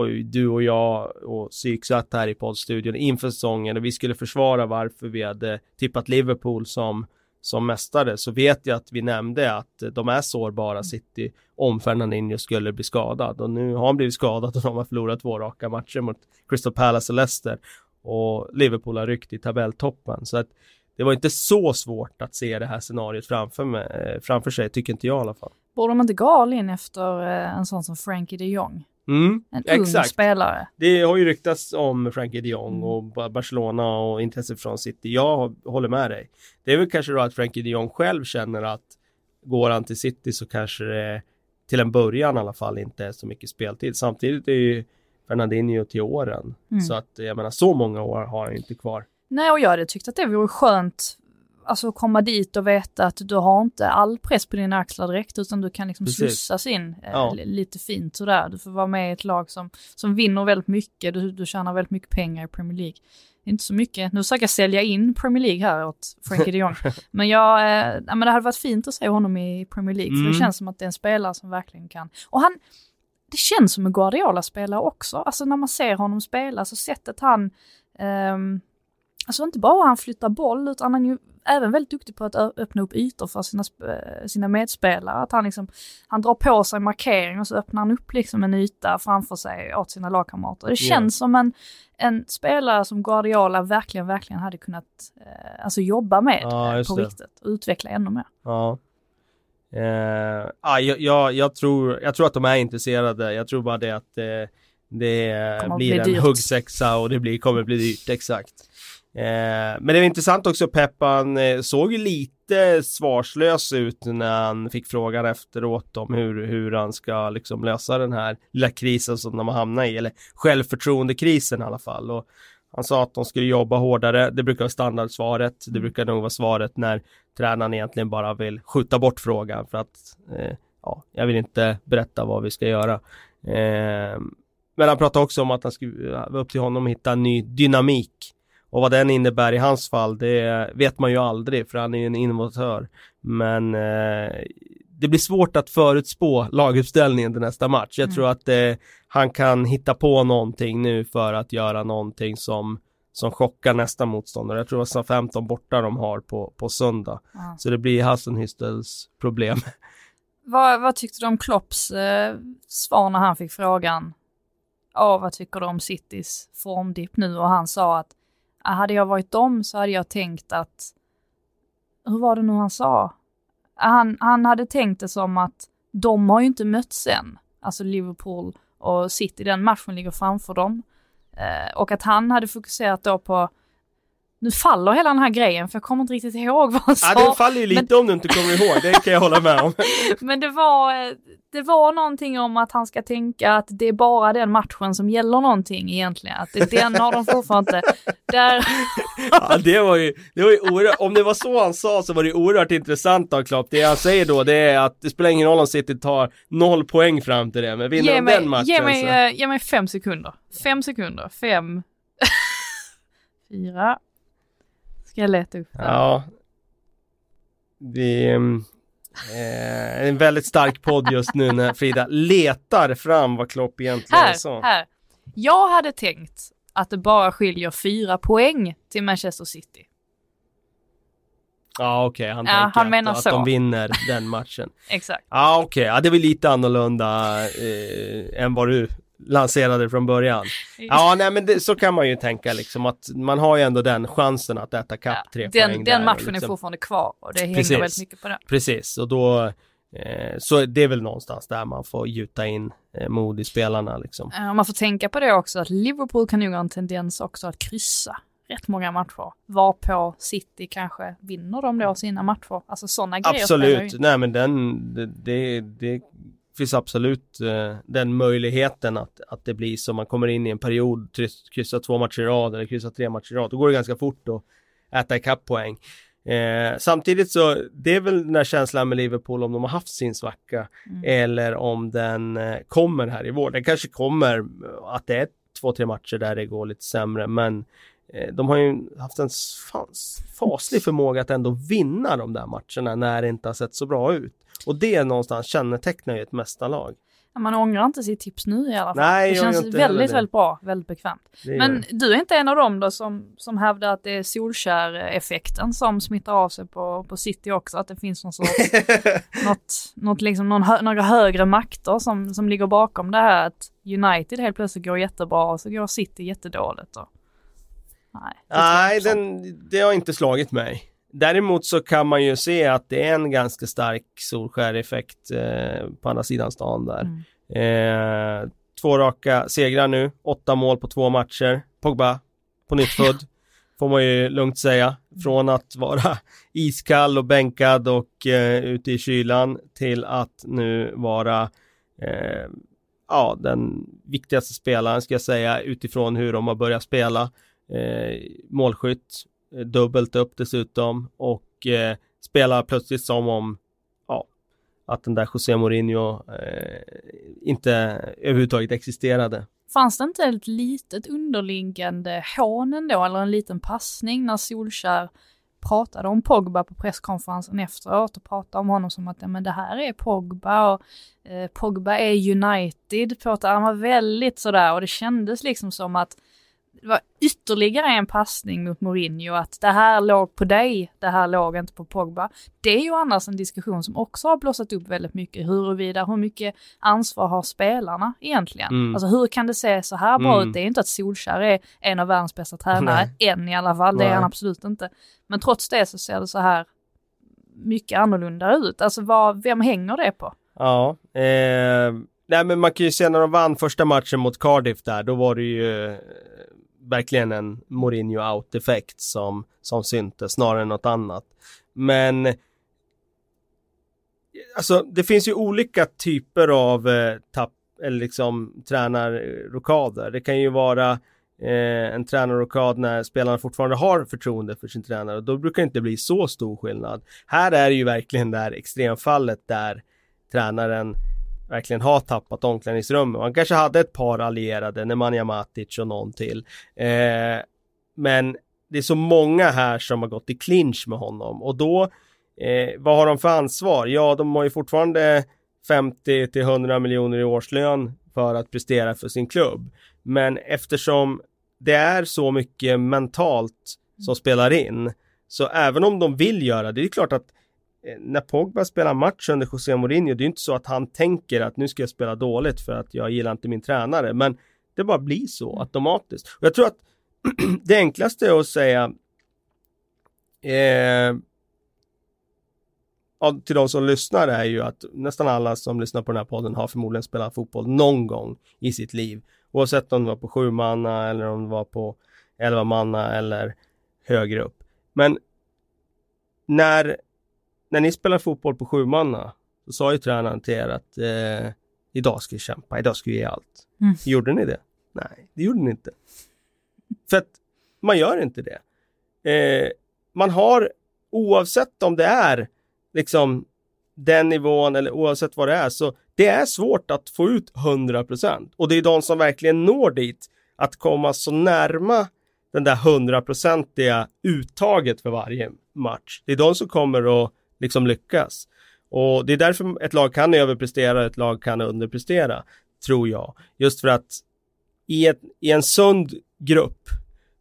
och du och jag och Psyk satt här i poddstudion inför säsongen och vi skulle försvara varför vi hade tippat Liverpool som som mästare så vet jag att vi nämnde att de är sårbara City om Fernandinho skulle bli skadad och nu har han blivit skadad och de har förlorat två raka matcher mot Crystal Palace och Leicester och Liverpool har ryckt i tabelltoppen så att det var inte så svårt att se det här scenariot framför, mig, eh, framför sig, tycker inte jag i alla fall. Borde de inte gå all in efter eh, en sån som Frankie de Jong? Mm, en exakt. ung spelare. Det har ju ryktats om Frankie de Jong och Barcelona och intresse från City. Jag håller med dig. Det är väl kanske då att Frankie de Jong själv känner att går han till City så kanske det till en början i alla fall inte är så mycket speltid. Samtidigt är ju Fernandinho till åren. Mm. Så att jag menar så många år har han inte kvar. Nej, och jag hade tyckt att det vore skönt alltså komma dit och veta att du har inte all press på dina axlar direkt utan du kan liksom Precis. slussas in eh, ja. lite fint sådär. Du får vara med i ett lag som, som vinner väldigt mycket, du, du tjänar väldigt mycket pengar i Premier League. Inte så mycket, nu försöker jag sälja in Premier League här åt Frankie de Jong. *laughs* men jag, eh, men det hade varit fint att se honom i Premier League mm. för det mm. känns som att det är en spelare som verkligen kan. Och han, det känns som en Guardiola-spelare också, alltså när man ser honom spela, så sättet han um, alltså inte bara han flyttar boll utan han är ju även väldigt duktig på att öppna upp ytor för sina, sina medspelare. Att han liksom, han drar på sig markering och så öppnar han upp liksom en yta framför sig åt sina lagkamrater. Det känns yeah. som en, en spelare som Guardiola verkligen, verkligen hade kunnat eh, alltså jobba med ja, eh, på det. riktigt och utveckla ännu mer. Ja. Eh, ah, jag, jag, jag, tror, jag tror att de är intresserade. Jag tror bara det att eh, det blir en huggsexa och det blir, kommer bli dyrt, exakt. Eh, men det är intressant också, Peppan eh, såg ju lite svarslös ut när han fick frågan efteråt om hur, hur han ska liksom lösa den här lilla krisen som de har hamnat i, eller självförtroendekrisen i alla fall. Och han sa att de skulle jobba hårdare, det brukar vara standardsvaret, det mm. brukar nog vara svaret när tränaren egentligen bara vill skjuta bort frågan för att eh, ja, jag vill inte berätta vad vi ska göra. Eh, men han pratade också om att han skulle vara upp till honom att hitta en ny dynamik och vad den innebär i hans fall, det vet man ju aldrig för han är ju en innovatör. Men eh, det blir svårt att förutspå laguppställningen till nästa match. Jag mm. tror att eh, han kan hitta på någonting nu för att göra någonting som som chockar nästa motståndare. Jag tror att det var 15 borta de har på, på söndag. Mm. Så det blir Hassenhüstels problem. Vad, vad tyckte du om Klopps eh, svar när han fick frågan? Ja, vad tycker du om Citys formdipp nu? Och han sa att hade jag varit dem så hade jag tänkt att, hur var det nu han sa? Han, han hade tänkt det som att de har ju inte mötts än, alltså Liverpool och City, den matchen ligger framför dem. Eh, och att han hade fokuserat då på nu faller hela den här grejen för jag kommer inte riktigt ihåg vad han sa. Ja, det faller ju lite men... om du inte kommer ihåg, det kan jag hålla med om. *laughs* men det var, det var någonting om att han ska tänka att det är bara den matchen som gäller någonting egentligen. Att det, den har de fortfarande inte. Där... *laughs* ja, det var ju, det var ju oerhört, om det var så han sa så var det oerhört intressant av Klopp. Det han säger då det är att det spelar ingen roll om City tar noll poäng fram till det, men vinner de den matchen ge mig, så... Uh, ge mig fem sekunder. Fem sekunder, fem, *laughs* fyra, jag leta upp det? Ja. Vi... Eh, en väldigt stark podd just nu när Frida letar fram vad Klopp egentligen här, sa. Här. Jag hade tänkt att det bara skiljer fyra poäng till Manchester City. Ja okej, okay. han ja, tänker han menar att, så. att de vinner den matchen. *laughs* Exakt. Ja okej, okay. ja, det var lite annorlunda eh, än vad du lanserade från början. Ja, nej men det, så kan man ju tänka liksom att man har ju ändå den chansen att äta kapp ja, tre den, poäng Den matchen liksom. är fortfarande kvar och det hänger Precis. väldigt mycket på det. Precis, och då eh, så det är väl någonstans där man får gjuta in eh, mod i spelarna liksom. Eh, man får tänka på det också att Liverpool kan nog ha en tendens också att kryssa rätt många matcher. Var på City kanske vinner de då sina matcher. Alltså sådana grejer. Absolut, nej men den, det, det, det finns absolut eh, den möjligheten att, att det blir så man kommer in i en period, kryssa två matcher i rad eller kryssa tre matcher i rad. Då går det ganska fort att äta ikapp poäng. Eh, samtidigt så, det är väl den här känslan med Liverpool om de har haft sin svacka mm. eller om den eh, kommer här i vår. Den kanske kommer att det är två, tre matcher där det går lite sämre, men eh, de har ju haft en faslig förmåga att ändå vinna de där matcherna när det inte har sett så bra ut. Och det någonstans kännetecknar ju ett mästarlag. Man ångrar inte sitt tips nu i alla fall. Nej, det känns väldigt, väldigt bra, väldigt bekvämt. Men du är inte en av dem då som, som hävdar att det är Solskär-effekten som smittar av sig på, på City också, att det finns någon sorts, *laughs* något, något liksom, någon några högre makter som, som ligger bakom det här att United helt plötsligt går jättebra och så går City jättedåligt. Och... Nej, Nej den, det har inte slagit mig. Däremot så kan man ju se att det är en ganska stark Solskär-effekt eh, på andra sidan stan där. Mm. Eh, två raka segrar nu, åtta mål på två matcher. Pogba på nytt född, *laughs* får man ju lugnt säga. Från att vara *laughs* iskall och bänkad och eh, ute i kylan till att nu vara eh, ja, den viktigaste spelaren ska jag säga utifrån hur de har börjat spela. Eh, målskytt, Eh, dubbelt upp dessutom och eh, spelar plötsligt som om ja, att den där José Mourinho eh, inte överhuvudtaget existerade. Fanns det inte ett litet underliggande hån ändå, eller en liten passning när Solskär pratade om Pogba på presskonferensen efteråt och pratade om honom som att ja, men det här är Pogba och eh, Pogba är United, pratade han var väldigt sådär och det kändes liksom som att det var ytterligare en passning mot Mourinho att det här låg på dig, det här låg inte på Pogba. Det är ju annars en diskussion som också har blossat upp väldigt mycket huruvida hur mycket ansvar har spelarna egentligen? Mm. Alltså hur kan det se så här bra mm. ut? Det är inte att Solskär är en av världens bästa tränare, Nej. än i alla fall, det är han absolut inte. Men trots det så ser det så här mycket annorlunda ut. Alltså vad, vem hänger det på? Ja, eh, nej men man kan ju se när de vann första matchen mot Cardiff där, då var det ju verkligen en Mourinho out-effekt som, som syntes snarare än något annat. Men alltså det finns ju olika typer av eh, tapp eller liksom tränarrokader. Det kan ju vara eh, en tränarrokad när spelarna fortfarande har förtroende för sin tränare och då brukar det inte bli så stor skillnad. Här är det ju verkligen det här extremfallet där tränaren verkligen har tappat omklädningsrummet. Han kanske hade ett par allierade, Nemanja Matic och någon till. Eh, men det är så många här som har gått i clinch med honom och då, eh, vad har de för ansvar? Ja, de har ju fortfarande 50 till 100 miljoner i årslön för att prestera för sin klubb. Men eftersom det är så mycket mentalt som spelar in, så även om de vill göra det, det är klart att när Pogba spelar match under José Mourinho, det är inte så att han tänker att nu ska jag spela dåligt för att jag gillar inte min tränare, men det bara blir så mm. automatiskt. Och jag tror att *clears throat* det enklaste är att säga eh, till de som lyssnar är ju att nästan alla som lyssnar på den här podden har förmodligen spelat fotboll någon gång i sitt liv. Oavsett om det var på sju manna eller om det var på elva manna eller högre upp. Men när när ni spelar fotboll på sju manna, så sa ju tränaren till er att eh, idag ska vi kämpa, idag ska vi ge allt. Mm. Gjorde ni det? Nej, det gjorde ni inte. För att man gör inte det. Eh, man har, oavsett om det är liksom den nivån eller oavsett vad det är, så det är svårt att få ut 100% och det är de som verkligen når dit att komma så närma den där hundraprocentiga uttaget för varje match. Det är de som kommer att liksom lyckas. Och det är därför ett lag kan överprestera, ett lag kan underprestera, tror jag. Just för att i, ett, i en sund grupp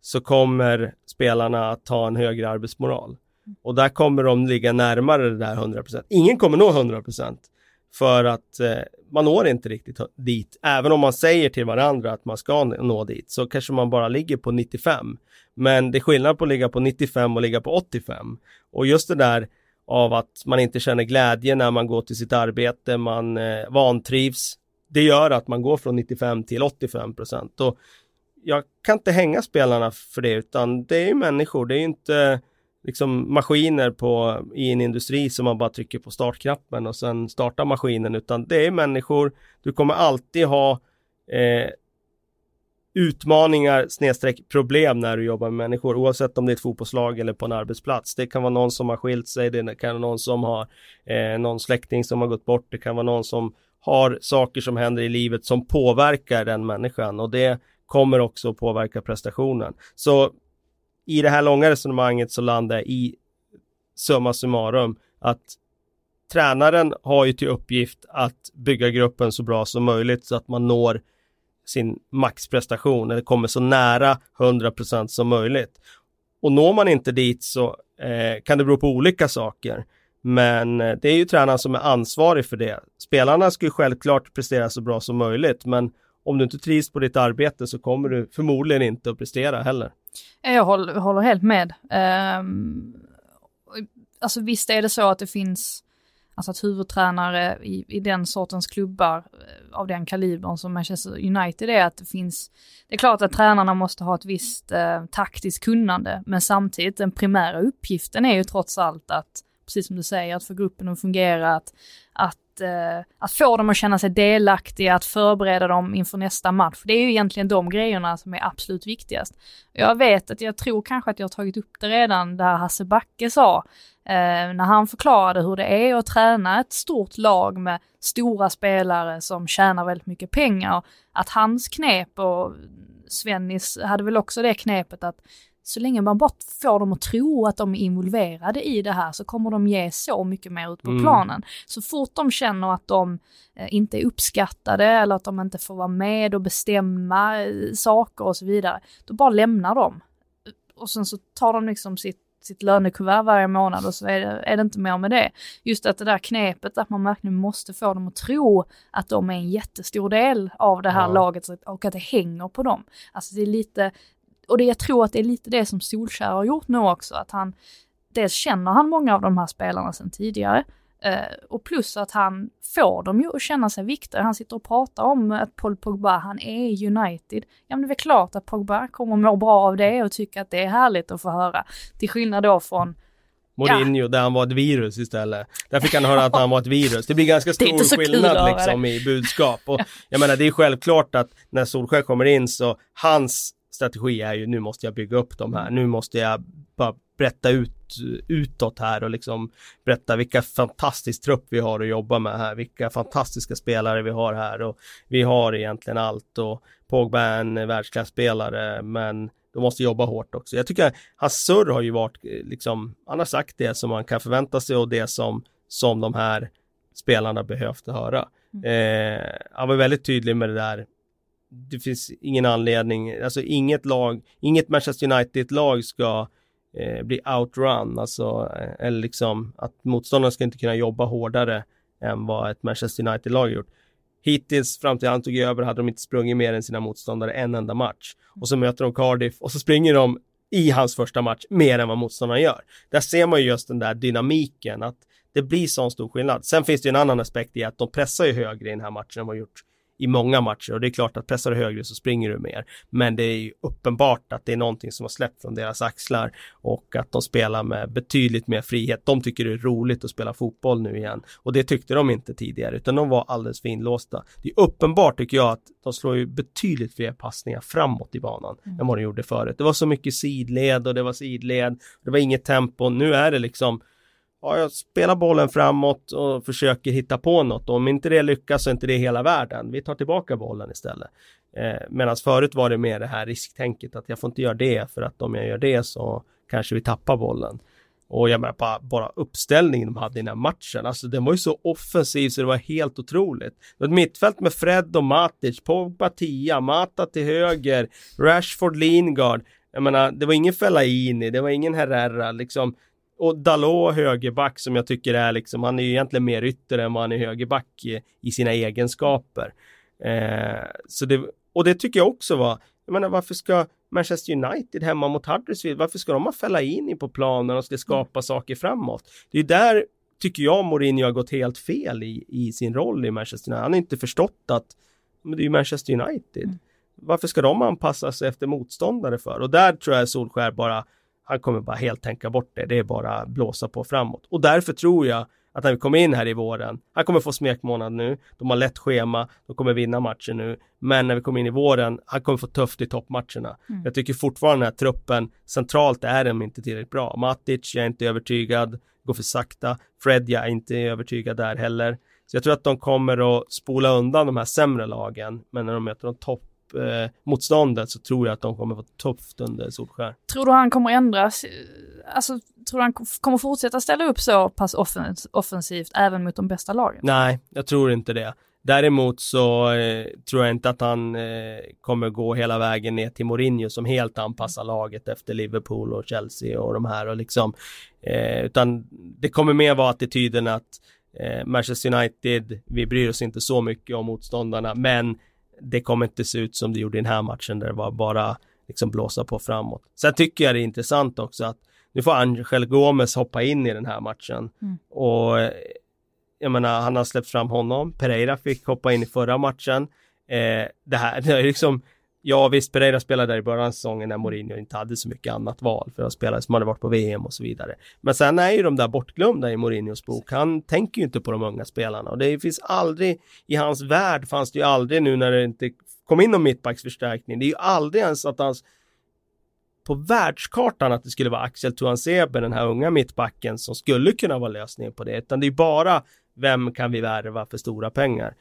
så kommer spelarna att ha en högre arbetsmoral. Och där kommer de ligga närmare det där 100%. Ingen kommer nå 100% för att eh, man når inte riktigt dit. Även om man säger till varandra att man ska nå dit så kanske man bara ligger på 95. Men det är skillnad på att ligga på 95 och ligga på 85. Och just det där av att man inte känner glädje när man går till sitt arbete, man eh, vantrivs. Det gör att man går från 95 till 85 procent. Och jag kan inte hänga spelarna för det, utan det är ju människor, det är inte liksom maskiner på, i en industri som man bara trycker på startknappen och sen startar maskinen, utan det är människor. Du kommer alltid ha eh, utmaningar snedstreck problem när du jobbar med människor oavsett om det är ett fotbollslag eller på en arbetsplats. Det kan vara någon som har skilt sig, det kan vara någon som har eh, någon släkting som har gått bort, det kan vara någon som har saker som händer i livet som påverkar den människan och det kommer också påverka prestationen. Så i det här långa resonemanget så landar jag i summa summarum att tränaren har ju till uppgift att bygga gruppen så bra som möjligt så att man når sin maxprestation eller kommer så nära 100% som möjligt. Och når man inte dit så eh, kan det bero på olika saker. Men eh, det är ju tränaren som är ansvarig för det. Spelarna ska ju självklart prestera så bra som möjligt, men om du inte trivs på ditt arbete så kommer du förmodligen inte att prestera heller. Eh, jag håller, håller helt med. Um, alltså visst är det så att det finns Alltså att huvudtränare i, i den sortens klubbar eh, av den kalibern som Manchester United är, att det finns, det är klart att tränarna måste ha ett visst eh, taktiskt kunnande, men samtidigt den primära uppgiften är ju trots allt att, precis som du säger, att få gruppen att fungera, att, att, eh, att få dem att känna sig delaktiga, att förbereda dem inför nästa match. Det är ju egentligen de grejerna som är absolut viktigast. Jag vet att jag tror kanske att jag har tagit upp det redan, där Hasse Backe sa, eh, när han förklarade hur det är att träna ett stort lag med stora spelare som tjänar väldigt mycket pengar. Att hans knep och Svennis hade väl också det knepet att så länge man bara får dem att tro att de är involverade i det här så kommer de ge så mycket mer ut på Mm. planen. Så fort de känner att de eh, inte är uppskattade eller att de inte får vara med och bestämma eh, saker och så vidare, då bara lämnar de. Och sen så tar de liksom sitt sitt lönekuvert varje månad och så är det, är det inte mer med det. Just att det där knepet att man verkligen måste få dem att tro att de är en jättestor del av det här Ja. laget och att det hänger på dem. Alltså det är lite, och det, jag tror att det är lite det som Solskjaer har gjort nu också, att han, dels känner han många av de här spelarna sedan tidigare, eh, och plus att han får dem ju att känna sig viktiga. Han sitter och pratar om att Paul Pogba, han är United. Ja men det är väl klart att Pogba kommer må bra av det och tycka att det är härligt att få höra. Till skillnad då från Mourinho där han var ett virus istället. Där fick han höra att han var ett virus. Det blir ganska stor skillnad liksom i budskap. Och jag menar det är självklart att när Solskjaer kommer in så hans strategi är ju nu måste jag bygga upp de här. Nu måste jag bara berätta ut utåt här och liksom berätta vilka fantastisk trupp vi har att jobba med här. Vilka fantastiska spelare vi har här och vi har egentligen allt och Pogba är en världsklasspelare men de måste jobba hårt också. Jag tycker hans surr har ju varit eh, liksom, han har sagt det som man kan förvänta sig och det som, som de här spelarna behövt höra. Eh, han var väldigt tydlig med det där. Det finns ingen anledning, alltså inget lag, inget Manchester United-lag ska eh, bli outrun, alltså, eh, eller liksom att motståndarna ska inte kunna jobba hårdare än vad ett Manchester United-lag gjort. Hittills fram till han tog över hade de inte sprungit mer än sina motståndare en enda match. Och så möter de Cardiff och så springer de i hans första match mer än vad motståndarna gör. Där ser man ju just den där dynamiken att det blir sån stor skillnad. Sen finns det ju en annan aspekt i att de pressar ju högre i den här matchen än vad de har gjort i många matcher och det är klart att pressar du högre så springer du mer. Men det är ju uppenbart att det är någonting som har släppt från deras axlar och att de spelar med betydligt mer frihet. De tycker det är roligt att spela fotboll nu igen och det tyckte de inte tidigare utan de var alldeles för inlåsta. Det är uppenbart tycker jag att de slår ju betydligt fler passningar framåt i banan än vad de gjorde förut. Det var så mycket sidled och det var sidled. Det var inget tempo. Nu är det liksom Ja, jag spelar bollen framåt och försöker hitta på något. och Om inte det lyckas så är inte det hela världen. Vi tar tillbaka bollen istället. Eh, Medan förut var det mer det här risktänket att jag får inte göra det för att om jag gör det så kanske vi tappar bollen. Och jag menar bara, bara uppställningen de hade i den här matchen, alltså den var ju så offensiv så det var helt otroligt. Det var ett mittfält med Fred och Matic, Pogba 10, Mata till höger, Rashford, Lingard. Jag menar, det var ingen Fellaini, det var ingen Herrera, liksom. Och Dalot högerback som jag tycker är liksom, han är ju egentligen mer ytter än vad han är högerback i, i sina egenskaper. Eh, så det, och det tycker jag också var, jag menar varför ska Manchester United hemma mot Huddersfield, varför ska de ha Fellaini på planen och ska skapa saker framåt? Det är där tycker jag Mourinho har gått helt fel i, i sin roll i Manchester United. Han har inte förstått att men det är ju Manchester United. Mm. Varför ska de anpassa sig efter motståndare för? Och där tror jag Solskär bara, han kommer bara helt tänka bort det. Det är bara blåsa på framåt. Och därför tror jag att när vi kommer in här i våren, han kommer få smekmånad nu, de har lätt schema, de kommer vinna matchen nu, men när vi kommer in i våren, han kommer få tufft i toppmatcherna. Mm. Jag tycker fortfarande att truppen, centralt är de inte tillräckligt bra. Matic, jag är inte övertygad, går för sakta. Fred, jag är inte övertygad där heller. Så jag tror att de kommer att spola undan de här sämre lagen, men när de möter de topp motståndet så tror jag att de kommer få tufft under Solskär. Tror du han kommer ändras? Alltså, tror du han kommer fortsätta ställa upp så pass offens offensivt även mot de bästa lagen? Nej, jag tror inte det. Däremot så eh, tror jag inte att han eh, kommer gå hela vägen ner till Mourinho som helt anpassar laget efter Liverpool och Chelsea och de här och liksom eh, utan det kommer mer vara attityden att eh, Manchester United, vi bryr oss inte så mycket om motståndarna men det kommer inte se ut som det gjorde i den här matchen där det var bara liksom blåsa på framåt. Sen tycker jag det är intressant också att nu får Angel Gomes hoppa in i den här matchen Mm. och eh, jag menar, han har släppt fram honom. Pereira fick hoppa in i förra matchen. Eh, det här, *laughs* det är liksom, ja visst, Pereira spelade där i början av säsongen när Mourinho inte hade så mycket annat val för att spela som hade varit på VM och så vidare. Men sen är ju de där bortglömda i Mourinhos bok. Han tänker ju inte på de unga spelarna och det finns aldrig, i hans värld fanns det ju aldrig nu när det inte kom in någon mittbacksförstärkning. Det är ju aldrig ens att hans på världskartan att det skulle vara Axel Tuansebe, den här unga mittbacken som skulle kunna vara lösningen på det, utan det är bara vem kan vi värva för stora pengar?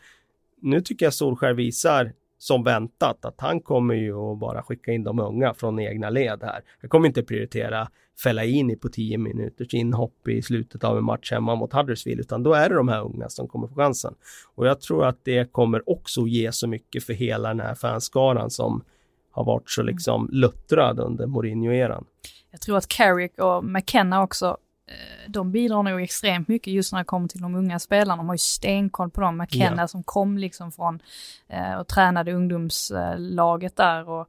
Nu tycker jag Solskär visar som väntat att han kommer ju att bara skicka in de unga från egna led här. Han kommer inte prioritera Fellaini på 10 minuters inhopp i slutet av en match hemma mot Huddersfield, utan då är det de här unga som kommer få chansen. Och jag tror att det kommer också ge så mycket för hela den här fanskaran som har varit så liksom luttrad under Mourinho-eran. Jag tror att Carrick och McKenna också de bidrar nog extremt mycket just när det kommer till de unga spelarna. De har ju stenkoll på dem. McKenna ja. som kom liksom från eh, och tränade ungdomslaget där. Och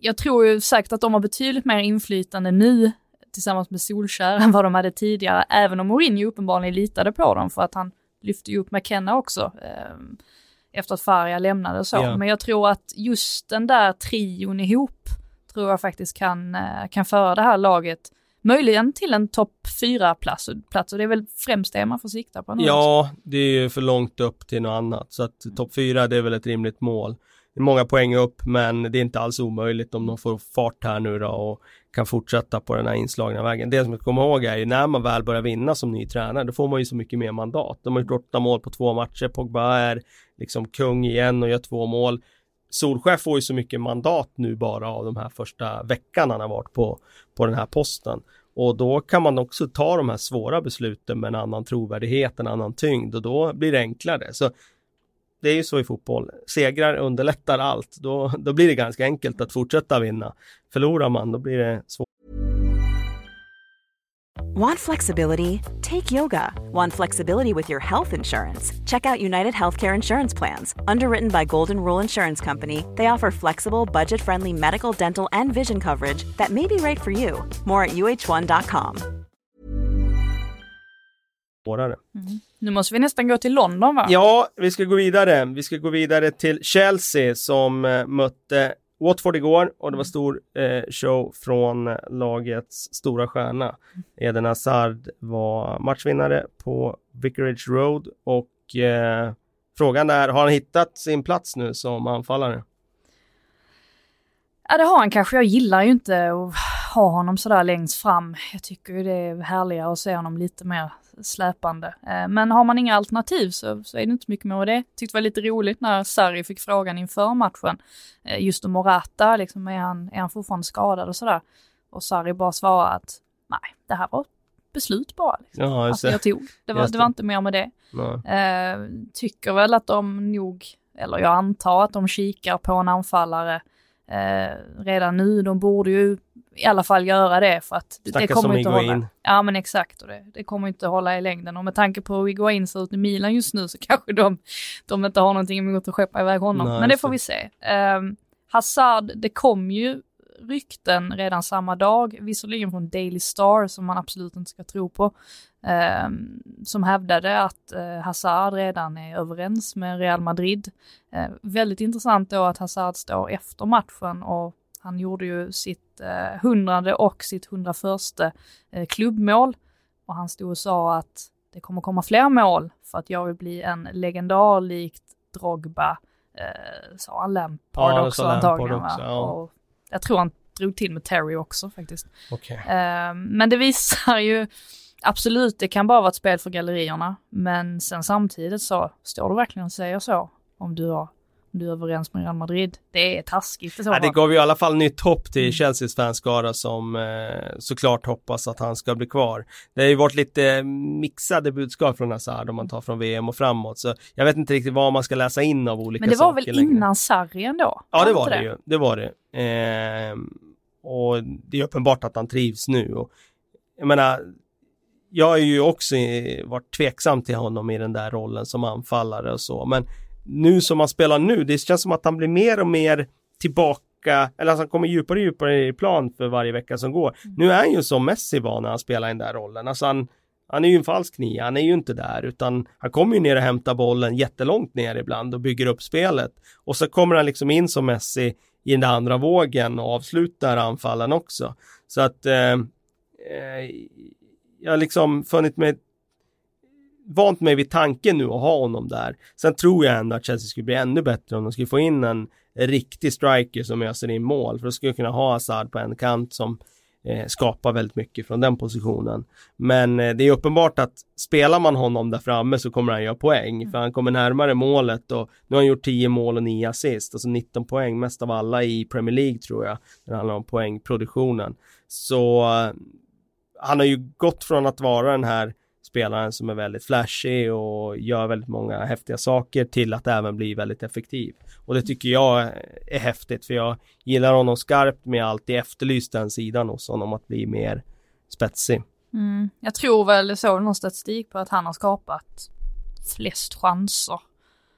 jag tror ju säkert att de har betydligt mer inflytande nu tillsammans med Solskär än vad de hade tidigare, även om Mourinho uppenbarligen litade på dem för att han lyfte ju upp McKenna också eh, efter att Faria lämnade och så. Ja. Men jag tror att just den där trion ihop tror jag faktiskt kan, eh, kan föra det här laget möjligen till en topp fyra plats, plats och det är väl främst det man får sikta på nu. Ja, det är ju för långt upp till något annat så att topp fyra det är väl ett rimligt mål. Det är många poäng upp men det är inte alls omöjligt om de får fart här nu då och kan fortsätta på den här inslagna vägen. Det som jag kommer ihåg är ju när man väl börjar vinna som ny tränare då får man ju så mycket mer mandat. De har gjort åtta mål på två matcher, Pogba är liksom kung igen och gör två mål. Solskär får ju så mycket mandat nu bara av de här första veckan han har varit på, på den här posten. Och då kan man också ta de här svåra besluten med en annan trovärdighet, en annan tyngd och då blir det enklare. Så det är ju så i fotboll. Segrar underlättar allt. Då, då blir det ganska enkelt att fortsätta vinna. Förlorar man, då blir det svårt. Want flexibility? Take yoga. Want flexibility with your health insurance? Check out United Healthcare Insurance Plans. Underwritten by Golden Rule Insurance Company, they offer flexible, budget-friendly medical, dental and vision coverage that may be right for you. More at uh1.com. Mm. Nu måste vi nästan gå till London va? Ja, vi ska gå vidare. Vi ska gå vidare till Chelsea som uh, mötte Watford igår och det var mm. stor eh, show från lagets stora stjärna. Eden Hazard var matchvinnare på Vicarage Road och eh, frågan är, har han hittat sin plats nu som anfallare? Ja det har han kanske. Jag gillar ju inte att ha honom sådär längst fram. Jag tycker ju det är härligare att se honom lite mer släpande. Eh, men har man inga alternativ så, så är det inte mycket med det. Tyckte det var lite roligt när Sarri fick frågan inför matchen. Eh, just om Morata, liksom är han, är han fortfarande skadad och sådär. Och Sarri bara svarade att nej, det här var beslut bara. Liksom. Ja, alltså, jag tog. Det var, det var inte mer med det. Eh, tycker väl att de nog, eller jag antar att de kikar på en anfallare eh, redan nu. De borde ju i alla fall göra det för att det, det kommer inte hålla. Ja men exakt och det, det kommer inte hålla i längden och med tanke på hur Iguain ser ut i Milan just nu så *laughs* kanske de, de inte har någonting emot att skeppa iväg honom. Nej, men det får vi se. Um, Hazard, det kom ju rykten redan samma dag, visserligen från Daily Star som man absolut inte ska tro på, eh, som hävdade att eh, Hazard redan är överens med Real Madrid. Eh, väldigt intressant då att Hazard står efter matchen och han gjorde ju sitt eh, hundrade och sitt hundraförsta eh, klubbmål och han stod och sa att det kommer komma fler mål för att jag vill bli en legendar likt Drogba, eh, sa han Lampard ja, också antagligen. Också, ja. och jag tror han drog till med Terry också faktiskt. Okay. Eh, men det visar ju, absolut det kan bara vara ett spel för gallerierna, men sen samtidigt så står du verkligen och säger så om du har du är överens med Real Madrid. Det är taskigt så ja, Det gav ju i alla fall nytt hopp till. Chelseas fanskara som eh, såklart hoppas att han ska bli kvar. Det har ju varit lite mixade budskap från Hazard om man tar från VM och framåt. Så jag vet inte riktigt vad man ska läsa in av olika saker. Men det var väl längre. innan Sarri ändå? Ja, det var det, det ju. Det var det. Eh, och det är uppenbart att han trivs nu. Och, jag menar, jag har ju också varit tveksam till honom i den där rollen som anfallare och så, men nu som han spelar nu, det känns som att han blir mer och mer tillbaka, eller att han kommer djupare och djupare i plan för varje vecka som går. Mm. Nu är han ju som Messi var när han spelar i den där rollen, alltså han, han är ju en falsk nia, han är ju inte där utan han kommer ju ner och hämtar bollen jättelångt ner ibland och bygger upp spelet. Och så kommer han liksom in som Messi i den andra vågen och avslutar anfallen också. Så att eh, eh, jag har liksom funnit mig vant mig vid tanken nu att ha honom där. Sen tror jag ändå att Chelsea skulle bli ännu bättre om de skulle få in en riktig striker som öser in mål. För då skulle jag kunna ha Hazard på en kant som eh, skapa väldigt mycket från den positionen. Men eh, det är uppenbart att spelar man honom där framme så kommer han göra poäng, mm. för han kommer närmare målet och nu har han gjort 10 mål och 9 assist, alltså 19 poäng, mest av alla i Premier League tror jag, när det handlar om poängproduktionen. Så eh, han har ju gått från att vara den här spelaren som är väldigt flashig och gör väldigt många häftiga saker till att även bli väldigt effektiv. Och det tycker jag är häftigt för jag gillar honom skarpt men jag alltid efterlyst den sidan hos honom att bli mer spetsig. Mm. Jag tror väl, såg någon statistik på att han har skapat flest chanser.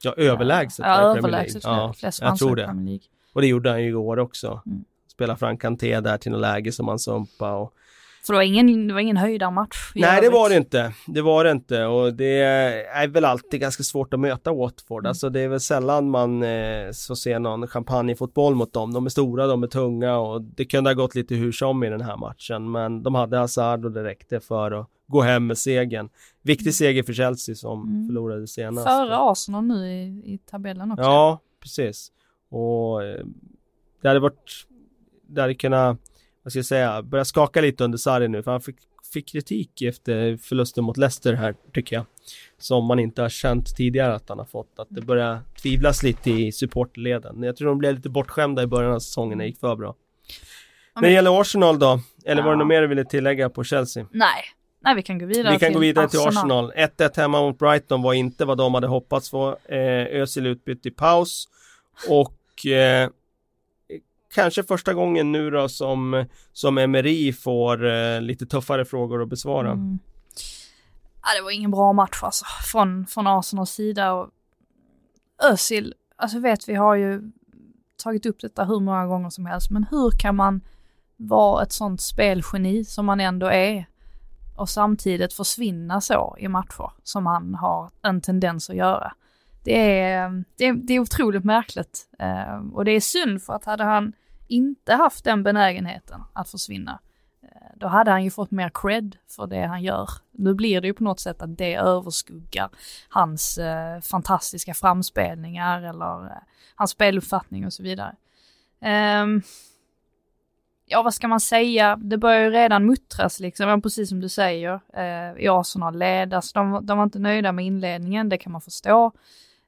Ja, överlägset. Ja, överlägset ja, flest jag tror det. Och det gjorde han ju igår också. Mm. Spela Frank Kanté där till något läge som han sumpade och för det var ingen, det var ingen höjdarmatch. Nej övrigt. det var det inte. Det var det inte och det är väl alltid ganska svårt att möta Watford. Mm. Alltså det är väl sällan man eh, så ser någon champagnefotboll mot dem. De är stora, de är tunga och det kunde ha gått lite hur som i den här matchen. Men de hade Hazard och det räckte för att gå hem med segern. Viktig mm. seger för Chelsea som mm. förlorade senast. Före Arsenal nu i, i tabellen också. Ja, precis. Och eh, det hade varit, det hade kunnat vad ska jag säga, börjar skaka lite under Sarri nu, för han fick, fick kritik efter förlusten mot Leicester här, tycker jag. Som man inte har känt tidigare att han har fått. Att det börjar tvivlas lite i supportleden. Jag tror de blev lite bortskämda i början av säsongen när det gick för bra. När det gäller Arsenal då, eller var det något mer du ville tillägga på Chelsea? Nej, Nej, vi kan gå vidare Vi kan till gå vidare till Arsenal. 1-1 hemma mot Brighton var inte vad de hade hoppats på. Eh, Özil utbytt i paus. Och eh, kanske första gången nu då som, som MRI får eh, lite tuffare frågor att besvara. Mm. Ja, det var ingen bra match alltså, från, från Arsenals sida. Och Özil, alltså vet vi har ju tagit upp detta hur många gånger som helst, men hur kan man vara ett sånt spelgeni som man ändå är och samtidigt försvinna så i matcher som han har en tendens att göra. Det är, det är, det är otroligt märkligt eh, och det är synd för att hade han inte haft den benägenheten att försvinna, eh, då hade han ju fått mer cred för det han gör. Nu blir det ju på något sätt att det överskuggar hans eh, fantastiska framspelningar eller eh, hans speluppfattning och så vidare. Um, ja, vad ska man säga? Det börjar ju redan muttras liksom, precis som du säger, eh, i Arsenal led. Alltså, de, de var inte nöjda med inledningen, det kan man förstå.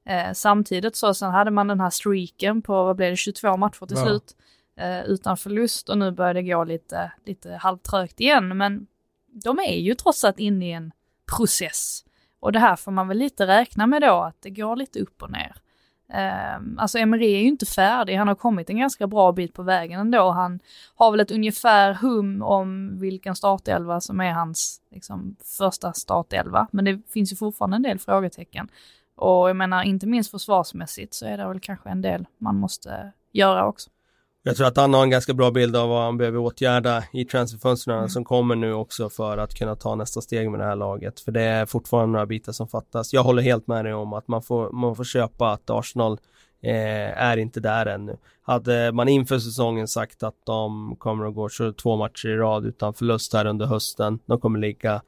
Eh, samtidigt så, sen hade man den här streaken på, vad blev det, 22 matcher till ja. slut eh, utan förlust och nu börjar det gå lite, lite halvtrögt igen. Men de är ju trots allt inne i en process. Och det här får man väl lite räkna med då, att det går lite upp och ner. Ehm, alltså Emery är ju inte färdig, han har kommit en ganska bra bit på vägen ändå. Han har väl ett ungefär hum om vilken startelva som är hans liksom, första startelva, men det finns ju fortfarande en del frågetecken. Och jag menar, inte minst försvarsmässigt så är det väl kanske en del man måste göra också. Jag tror att han har en ganska bra bild av vad han behöver åtgärda i transferfönstren mm. som kommer nu också för att kunna ta nästa steg med det här laget. För det är fortfarande några bitar som fattas. Jag håller helt med dig om att man får, man får köpa att Arsenal eh, är inte där ännu. Hade man inför säsongen sagt att de kommer att gå 22 matcher i rad utan förlust här under hösten. De kommer ligga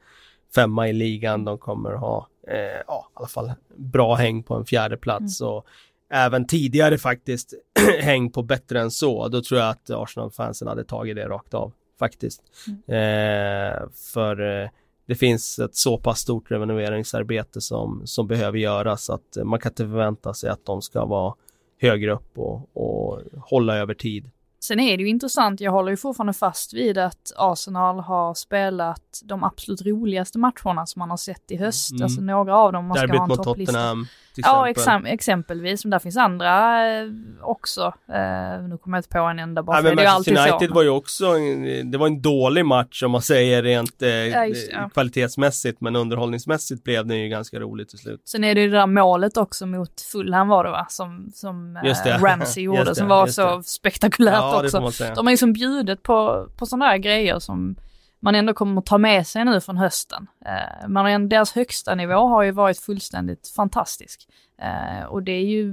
femma i ligan, de kommer ha eh, ja, i alla fall bra häng på en fjärde plats. Mm. Och även tidigare faktiskt *clears throat* häng på bättre än så, då tror jag att Arsenal-fansen hade tagit det rakt av faktiskt. Mm. Eh, för eh, det finns ett så pass stort renoveringsarbete som, som behöver göras att man kan inte förvänta sig att de ska vara högre upp och, och hålla över tid. Sen är det ju intressant, jag håller ju fortfarande fast vid att Arsenal har spelat de absolut roligaste matcherna som man har sett i höst. Mm. Alltså några av dem man ska ha en topplista. Tottenham, Ja, exem exempelvis. Men där finns andra eh, också. Eh, nu kommer jag inte på en enda bara. Ja, men Manchester United så. var ju också, en, det var en dålig match om man säger rent eh, ja, just, ja. kvalitetsmässigt. Men underhållningsmässigt blev det ju ganska roligt till slut. Sen är det ju det där målet också mot Fulham var det va? Som, som eh, Ramsey *laughs* gjorde, det, som var så spektakulärt ja, också. De har ju som bjudit på, på sådana här grejer som man ändå kommer att ta med sig nu från hösten. Eh, man deras högsta nivå har ju varit fullständigt fantastisk. Eh, och det är ju,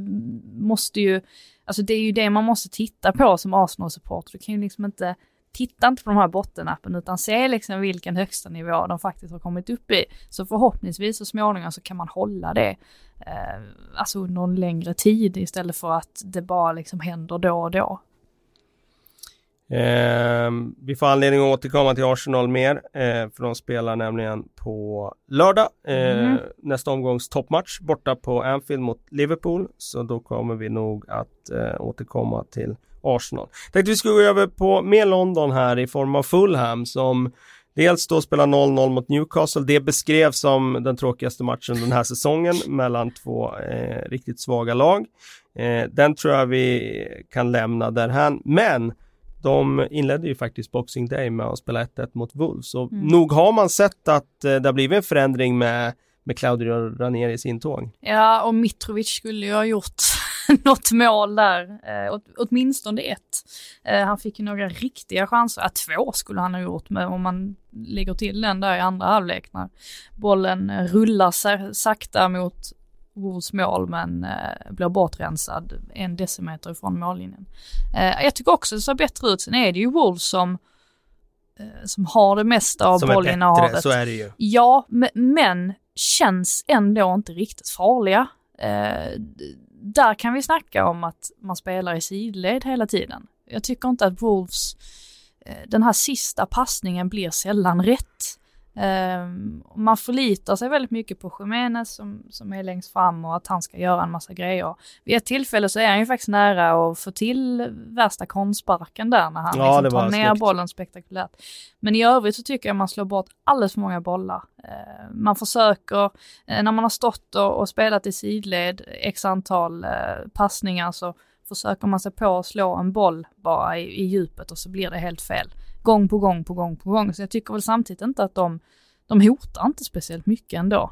måste ju, alltså det är ju det man måste titta på som Arsenal-supporter. Du kan ju liksom inte, titta inte på de här bottenappen utan se liksom vilken högsta nivå de faktiskt har kommit upp i. Så förhoppningsvis så småningom så kan man hålla det, eh, alltså under en längre tid istället för att det bara liksom händer då och då. Eh, vi får anledning att återkomma till Arsenal mer, eh, för de spelar nämligen på lördag, eh, mm. nästa omgångs toppmatch borta på Anfield mot Liverpool. Så då kommer vi nog att eh, återkomma till Arsenal. Tänkte vi skulle gå över på mer London här i form av Fulham som Dels då spela 0-0 mot Newcastle. Det beskrevs som den tråkigaste matchen den här säsongen mellan två eh, riktigt svaga lag. Eh, den tror jag vi kan lämna därhän. Men de inledde ju faktiskt Boxing Day med att spela 1-1 mot Wolves. Och mm. nog har man sett att eh, det har blivit en förändring med, med Claudio Ranieris intåg. Ja, och Mitrovic skulle ju ha gjort *laughs* något mål där, eh, åt, åtminstone ett. Eh, han fick ju några riktiga chanser, ja, två skulle han ha gjort med om man lägger till den där i andra halvlek när bollen rullar sakta mot Wolves mål men eh, blir bortrensad en decimeter ifrån mållinjen. Eh, jag tycker också det ser bättre ut. Sen är det ju Wolves som eh, som har det mesta av bollinnehavet. så är det ju. Ja, men känns ändå inte riktigt farliga. Eh, där kan vi snacka om att man spelar i sidled hela tiden. Jag tycker inte att Wolves, eh, den här sista passningen blir sällan rätt. Um, man förlitar sig väldigt mycket på Jiménez som, som är längst fram och att han ska göra en massa grejer. Vid ett tillfälle så är han ju faktiskt nära att få till värsta konstsparken där när han ja, liksom tar ner snyggt. bollen spektakulärt. Men i övrigt så tycker jag man slår bort alldeles för många bollar. Uh, man försöker, uh, när man har stått och, och, spelat i sidled x antal uh, passningar så försöker man sig på att slå en boll bara i, i djupet och så blir det helt fel gång på gång på gång på gång. Så jag tycker väl samtidigt inte att de, de hotar inte speciellt mycket ändå.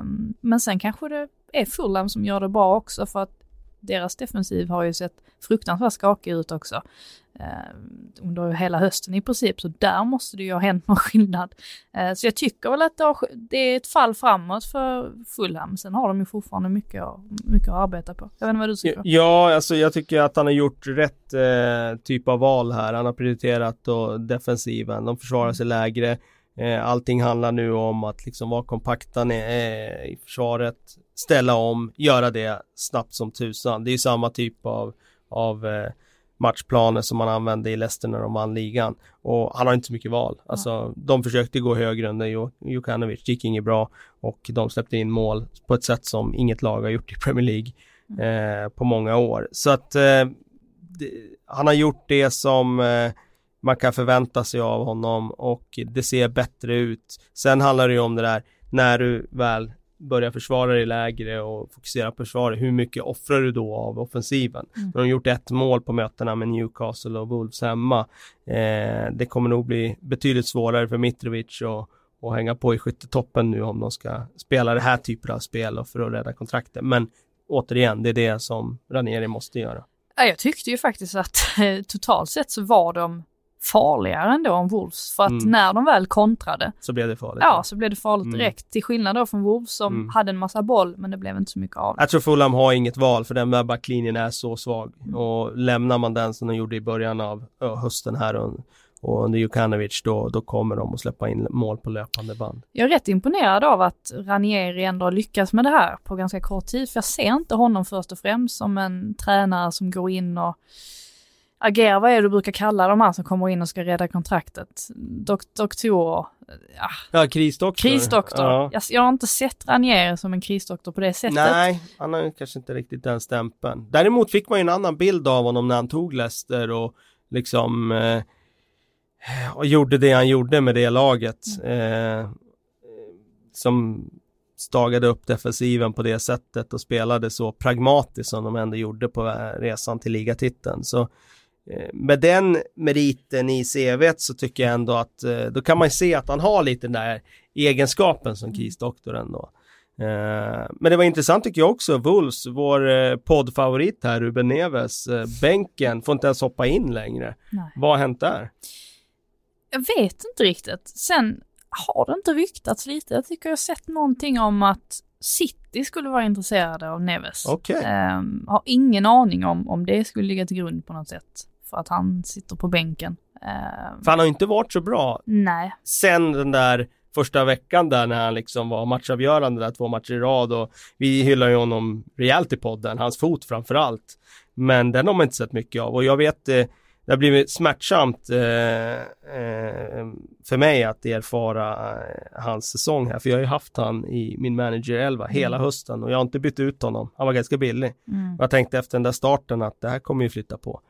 Um, men sen kanske det är Fulham som gör det bra också för att deras defensiv har ju sett fruktansvärt skakig ut också. Eh, under hela hösten i princip, så där måste det ju ha hänt någon skillnad. Eh, så jag tycker väl att det, är ett fall framåt för Fulham. Sen har de ju fortfarande mycket, mycket att arbeta på. Jag vet inte vad du tycker? Ja, alltså jag tycker att han har gjort rätt eh, typ av val här. Han har prioriterat då defensiven, de försvarar sig lägre. Eh, allting handlar nu om att liksom vara kompakta eh, i försvaret, ställa om, göra det snabbt som tusan. Det är ju samma typ av, av eh, matchplaner som man använde i Leicester när de vann ligan. Och han har inte så mycket val. Alltså, de försökte gå högre under Jokanovic, det gick inget bra och de släppte in mål på ett sätt som inget lag har gjort i Premier League mm. eh, på många år. Så att eh, det, han har gjort det som eh, man kan förvänta sig av honom och det ser bättre ut. Sen handlar det ju om det där när du väl börjar försvara dig lägre och fokusera på försvaret, hur mycket offrar du då av offensiven? Mm. De har gjort ett mål på mötena med Newcastle och Wolves hemma. Eh, det kommer nog bli betydligt svårare för Mitrovic och och hänga på i skyttetoppen nu om de ska spela det här typen av spel och för att rädda kontraktet. Men återigen, det är det som Ranieri måste göra. Jag tyckte ju faktiskt att totalt sett så var de farligare ändå än Wolves. För att mm. när de väl kontrade så blev det farligt. Ja, så blev det farligt mm. direkt. Till skillnad då från Wolves som mm. hade en massa boll men det blev inte så mycket av det. Jag tror Fulham har inget val för den där backlinjen är så svag. Mm. Och lämnar man den som de gjorde i början av hösten här och, och under Jukanovic då, då kommer de att släppa in mål på löpande band. Jag är rätt imponerad av att Ranieri ändå lyckas med det här på ganska kort tid. För jag ser inte honom först och främst som en tränare som går in och agera, vad är det du brukar kalla de här som kommer in och ska rädda kontraktet? Dok doktorer? Ja, ja krisdoktor. Krisdoktor. Ja. Jag, jag, har inte sett Ranier som en krisdoktor på det sättet. Nej, han har kanske inte riktigt den stämpeln. Däremot fick man ju en annan bild av honom när han tog Leicester och liksom eh, och gjorde det han gjorde med det laget. Mm. Eh, som stagade upp defensiven på det sättet och spelade så pragmatiskt som de ändå gjorde på resan till ligatiteln. Så Eh, med den meriten i CVt så tycker jag ändå att eh, då kan man se att han har lite den där egenskapen som Keys-doktor ändå. Eh, men det var intressant tycker jag också, Wolves, vår poddfavorit här, Ruben Neves, bänken, får inte ens hoppa in längre. Nej. Vad har hänt där? Jag vet inte riktigt. Sen har det inte ryktats lite. Jag tycker jag har sett någonting om att City skulle vara intresserade av Neves. Okay. Um, ehm, har ingen aning om, om det skulle ligga till grund på något sätt för att han sitter på bänken. För han har inte varit så bra. Nej. Sen den där första veckan där när han liksom var matchavgörande där två matcher i rad och vi hyllar ju honom rejält i podden, hans fot framför allt. Men den har man inte sett mycket av och jag vet eh, det har blivit smärtsamt eh, eh, för mig att erfara hans säsong här. För jag har ju haft han i min manager 11 mm. hela hösten och jag har inte bytt ut honom. Han var ganska billig. Mm. Jag tänkte efter den där starten att det här kommer ju flytta på.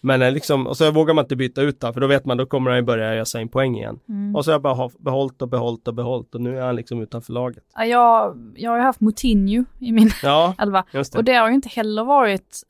Men eh, liksom, och så vågar man inte byta ut honom för då vet man då kommer han ju börja ösa in poäng igen. Mm. Och så har jag bara behållit och behållit och behållit och nu är han liksom utanför laget. Ja, jag, jag har ju haft Moutinho i min *laughs* ja, elva och det har ju inte heller varit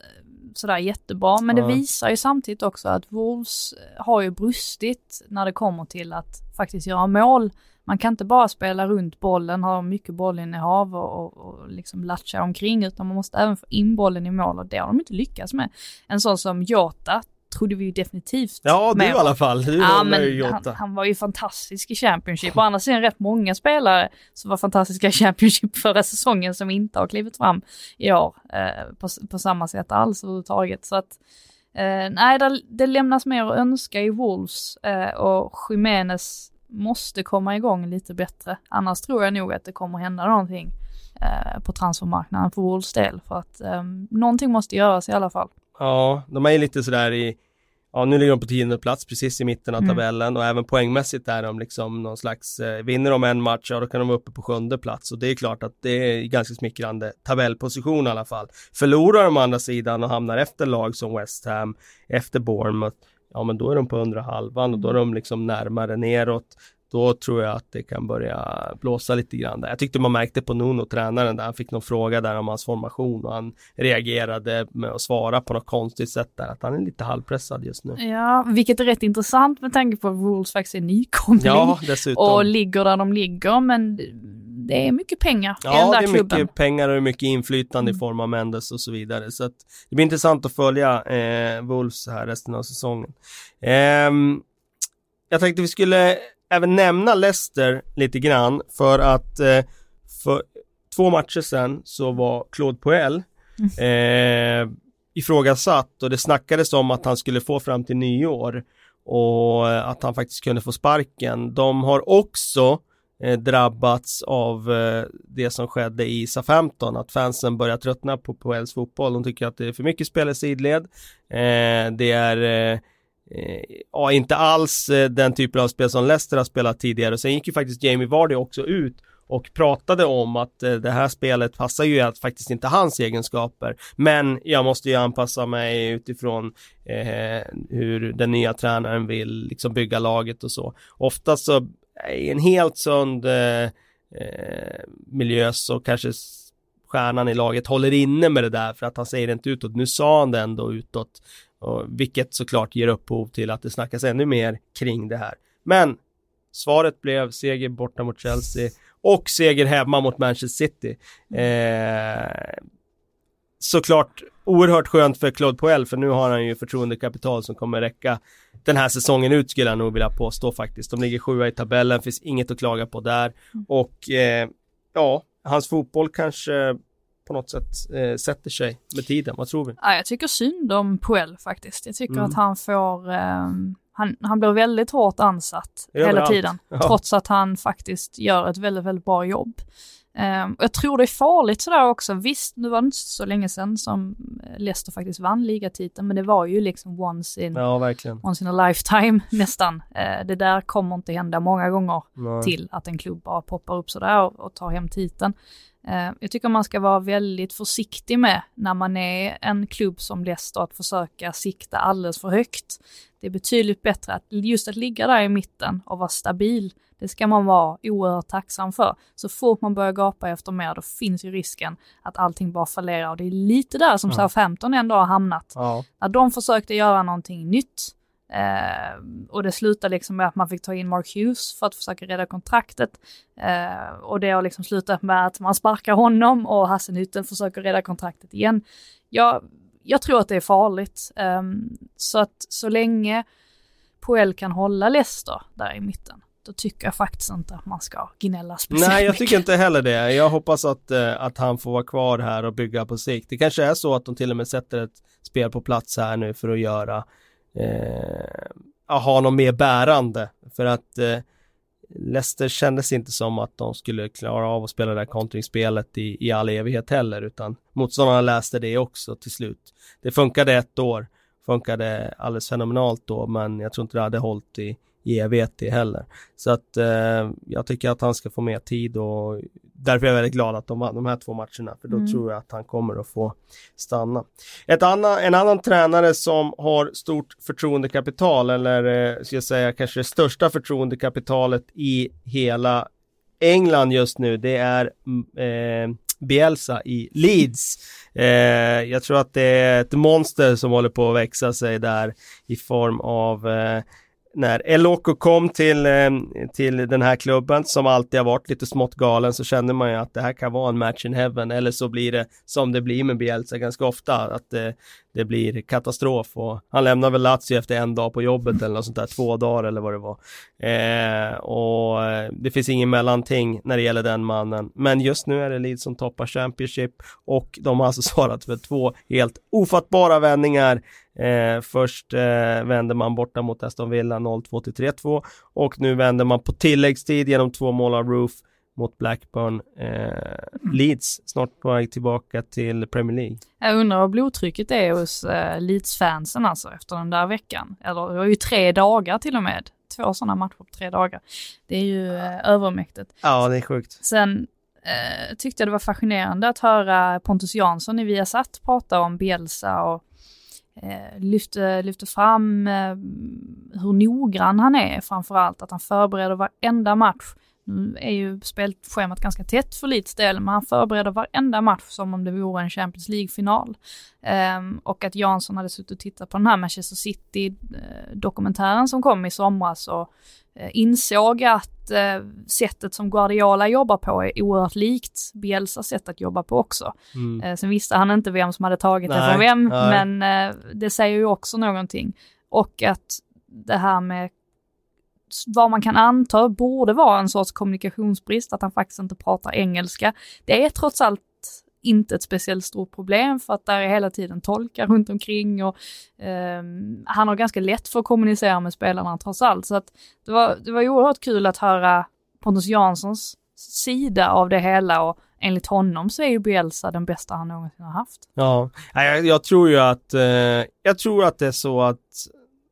sådär jättebra. Men det visar ju samtidigt också att Wolves har ju brustit när det kommer till att faktiskt göra mål. Man kan inte bara spela runt bollen, ha mycket bollinnehav och, och, och liksom latcha omkring, utan man måste även få in bollen i mål och det har de inte lyckats med. En sån som Jota trodde vi ju definitivt Ja, du i alla fall. Du ja, men han, han, var ju fantastisk i Championship. Å andra sidan rätt många spelare som var fantastiska i Championship förra säsongen som inte har klivit fram i år eh, på, på, samma sätt alls överhuvudtaget. Så att eh, nej, det, det, lämnas mer att önska i Wolves eh, och Jiménez måste komma igång lite bättre. Annars tror jag nog att det kommer hända någonting eh, på transfermarknaden för Wolves del. För att eh, någonting måste göras i alla fall. Ja, de är lite sådär i Ja, nu ligger de på tionde plats precis i mitten av mm. tabellen och även poängmässigt är de liksom någon slags, eh, vinner de en match, ja då kan de vara uppe på sjunde plats och det är klart att det är ganska smickrande tabellposition i alla fall. Förlorar de andra sidan och hamnar efter lag som West Ham, efter Bournemouth, ja men då är de på undre halvan och då är de liksom närmare neråt då tror jag att det kan börja blåsa lite grann. Där. Jag tyckte man märkte på Nuno, tränaren, där han fick någon fråga där om hans formation och han reagerade med att svara på något konstigt sätt där, att han är lite halvpressad just nu. Ja, vilket är rätt intressant med tanke på att Rules faktiskt är nykomling. Ja, dessutom. Och ligger där de ligger, men det är mycket pengar ja, i den där klubben. Ja, det är mycket pengar och mycket inflytande mm. i form av Mendes och så vidare. Så att det blir intressant att följa eh, Wolves här resten av säsongen. Eh, jag tänkte vi skulle även nämna Leicester lite grann för att eh, för två matcher sedan så var Claude Puel mm. eh, ifrågasatt och det snackades om att han skulle få fram till nyår och att han faktiskt kunde få sparken. De har också eh, drabbats av eh, det som skedde i SA-15, att fansen börjar tröttna på Poels fotboll. De tycker att det är för mycket spel i sidled. Eh, det är eh, eh, ja, inte alls eh, den typen av spel som Leicester har spelat tidigare. Sen gick ju faktiskt Jamie Vardy också ut och pratade om att det här spelet passar ju att faktiskt inte hans egenskaper. Men jag måste ju anpassa mig utifrån eh, hur den nya tränaren vill liksom bygga laget och så. Oftast så i en helt sund eh, eh miljö så kanske stjärnan i laget håller inne med det där för att han säger det inte utåt. Nu sa han det ändå utåt och vilket såklart ger upphov till att det snackas ännu mer kring det här. Men svaret blev seger borta mot Chelsea och seger hemma mot Manchester City. Eh, såklart oerhört skönt för Claude Poel, för nu har han ju förtroendekapital som kommer räcka den här säsongen ut skulle jag nog vilja påstå faktiskt. De ligger sjua i tabellen, finns inget att klaga på där och eh, ja, hans fotboll kanske på något sätt eh, sätter sig med tiden. Vad tror vi? Ja, jag tycker synd om Puel faktiskt. Jag tycker mm. att han får, eh, han, han blir väldigt hårt ansatt hela tiden. Ja. Trots att han faktiskt gör ett väldigt, väldigt bra jobb. Um, jag tror det är farligt sådär också. Visst, nu var det inte så länge sedan som Leicester faktiskt vann ligatiteln, men det var ju liksom once in, ja, once in a lifetime *laughs* nästan. Uh, det där kommer inte hända många gånger Nej. till att en klubb bara poppar upp sådär och, och tar hem titeln. Uh, jag tycker man ska vara väldigt försiktig med när man är en klubb som Leicester att försöka sikta alldeles för högt. Det är betydligt bättre att just att ligga där i mitten och vara stabil det ska man vara oerhört tacksam för. Så fort man börjar gapa efter mer, då finns ju risken att allting bara fallerar. Och det är lite där som ja. Southampton ändå har hamnat. Ja. När de försökte göra någonting nytt, Eh, och det slutade liksom med att man fick ta in Mark Hughes för att försöka rädda kontraktet. Eh, och det har liksom slutat med att man sparkar honom och Hassenhütten försöker rädda kontraktet igen. Jag, jag tror att det är farligt. Eh, så att så länge Poel kan hålla Leicester där i mitten, då tycker jag faktiskt inte att man ska gnälla speciellt Nej, jag tycker inte heller det. Jag hoppas att, eh, att han får vara kvar här och bygga på sikt. Det kanske är så att de till och med sätter ett spel på plats här nu för att göra eh, ha något mer bärande. För att eh, Leicester kändes inte som att de skulle klara av att spela det här kontringsspelet i, i all evighet heller, utan motståndarna läste det också till slut. Det funkade ett år, funkade alldeles fenomenalt då, men jag tror inte det hade hållit i, i evighet heller. Så att eh, jag tycker att han ska få mer tid och därför är jag väldigt glad att de vann de här två matcherna, för då mm. tror jag att han kommer att få stanna. Ett annan, en annan tränare som har stort förtroendekapital, eller eh, ska jag säga kanske det största förtroendekapitalet i hela England just nu, det är mm, eh, Bielsa i Leeds. Eh, jag tror att det är ett monster som håller på att växa sig där i form av eh, när Eloko kom till, eh, till den här klubben som alltid har varit lite smått galen så kände man ju att det här kan vara en match in heaven eller så blir det som det blir med Bielsa ganska ofta att det, det blir katastrof och han lämnar väl Lazio efter en dag på jobbet eller något sånt där, två dagar eller vad det var. Eh, och eh, det finns ingen mellanting när det gäller den mannen. Men just nu är det Leeds som toppar Championship och de har alltså *laughs* svarat för två helt ofattbara vändningar Eh, först eh, vände man borta mot Aston Villa 0-2 till 3-2 och nu vänder man på tilläggstid genom två mål av Roof mot Blackburn. Eh, Leeds snart på väg tillbaka till Premier League. Jag undrar vad blodtrycket är hos eh, Leeds-fansen alltså efter den där veckan. Eller det var ju tre dagar till och med. Två sådana matcher på tre dagar. Det är ju eh, övermäktigt. Ja, det är sjukt. Sen eh, tyckte jag det var fascinerande att höra Pontus Jansson i Viasat prata om Bielsa och eh, lyfte, lyfte fram eh, hur noggrann han är framförallt, att han förbereder varenda match. Nu är ju spelschemat ganska tätt för Leeds del, men han förbereder varenda match som om det vore en Champions League-final. Um, och att Jansson hade suttit och tittat på den här Manchester City-dokumentären som kom i somras och uh, insåg att uh, sättet som Guardiola jobbar på är oerhört likt Bielsas sätt att jobba på också. Mm. Uh, sen visste han inte vem som hade tagit nej, det från vem, nej. men det säger ju också någonting. Och att det här med vad man kan anta borde vara en sorts kommunikationsbrist, att han faktiskt inte pratar engelska. Det är trots allt inte ett speciellt stort problem för att där är hela tiden tolkar runt omkring och eh, han har ganska lätt för att kommunicera med spelarna trots allt. Så att det var, det var oerhört kul att höra Pontus Janssons sida av det hela och enligt honom så är ju Bielsa den bästa han någonsin har haft. Ja, jag, jag tror ju att, eh, jag tror att det är så att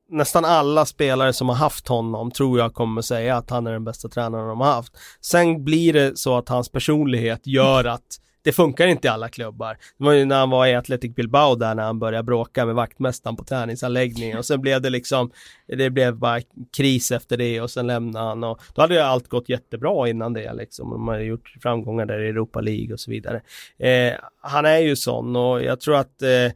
nästan alla spelare som har haft honom tror jag kommer säga att han är den bästa tränaren de har haft. Sen blir det så att hans personlighet gör att det funkar inte i alla klubbar. Det var ju när han var i Athletic Bilbao där när han började bråka med vaktmästaren på träningsanläggningen och sen blev det liksom, det blev bara kris efter det och sen lämnade han och då hade ju allt gått jättebra innan det liksom. De hade gjort framgångar där i Europa League och så vidare. Eh, han är ju sån och jag tror att eh,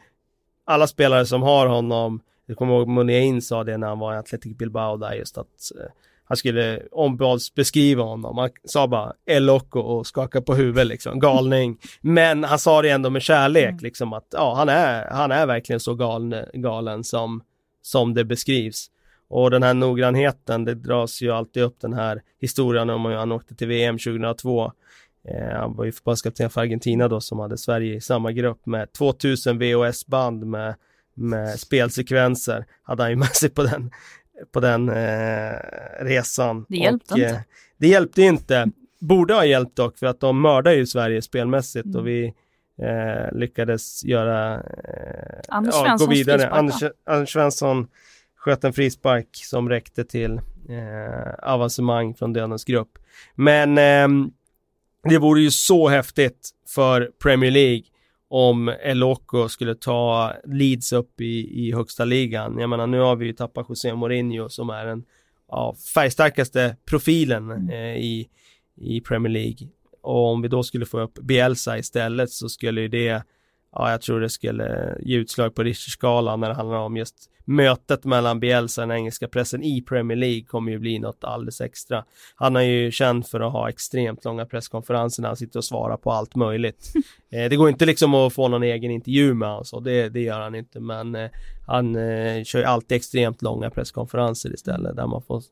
alla spelare som har honom jag kommer ihåg Muniain sa det när han var i Athletic Bilbao där just att eh, han skulle ombads beskriva honom. Han sa bara El Loco och skakade på huvudet liksom, galning. Men han sa det ändå med kärlek mm. liksom att ja, han är, han är verkligen så galen, galen som, som det beskrivs. Och den här noggrannheten, det dras ju alltid upp den här historien om hur han åkte till VM 2002. Eh, han var ju förbundskapten för Argentina då som hade Sverige i samma grupp med 2000 VHS-band med med spelsekvenser hade han ju med sig på den, på den eh, resan. Det hjälpte och, inte. Eh, det hjälpte inte. Borde ha hjälpt dock för att de mördar ju Sverige spelmässigt mm. och vi eh, lyckades göra eh, Anders ja, gå vidare. Anders, Anders Svensson sköt en frispark som räckte till eh, avancemang från Dödens grupp. Men eh, det vore ju så häftigt för Premier League om Eloko skulle ta Leeds upp i, i högsta ligan. Jag menar nu har vi ju tappat José Mourinho som är den ja, färgstarkaste profilen mm. eh, i, i Premier League. Och om vi då skulle få upp Bielsa istället så skulle ju det, ja jag tror det skulle ge utslag på Richterskalan när det handlar om just mötet mellan Bielsa och den engelska pressen i Premier League kommer ju bli något alldeles extra. Han är ju känd för att ha extremt långa presskonferenser när han sitter och svarar på allt möjligt. *laughs* eh, det går inte liksom att få någon egen intervju med honom så det, det gör han inte men eh, han eh, kör ju alltid extremt långa presskonferenser istället där man får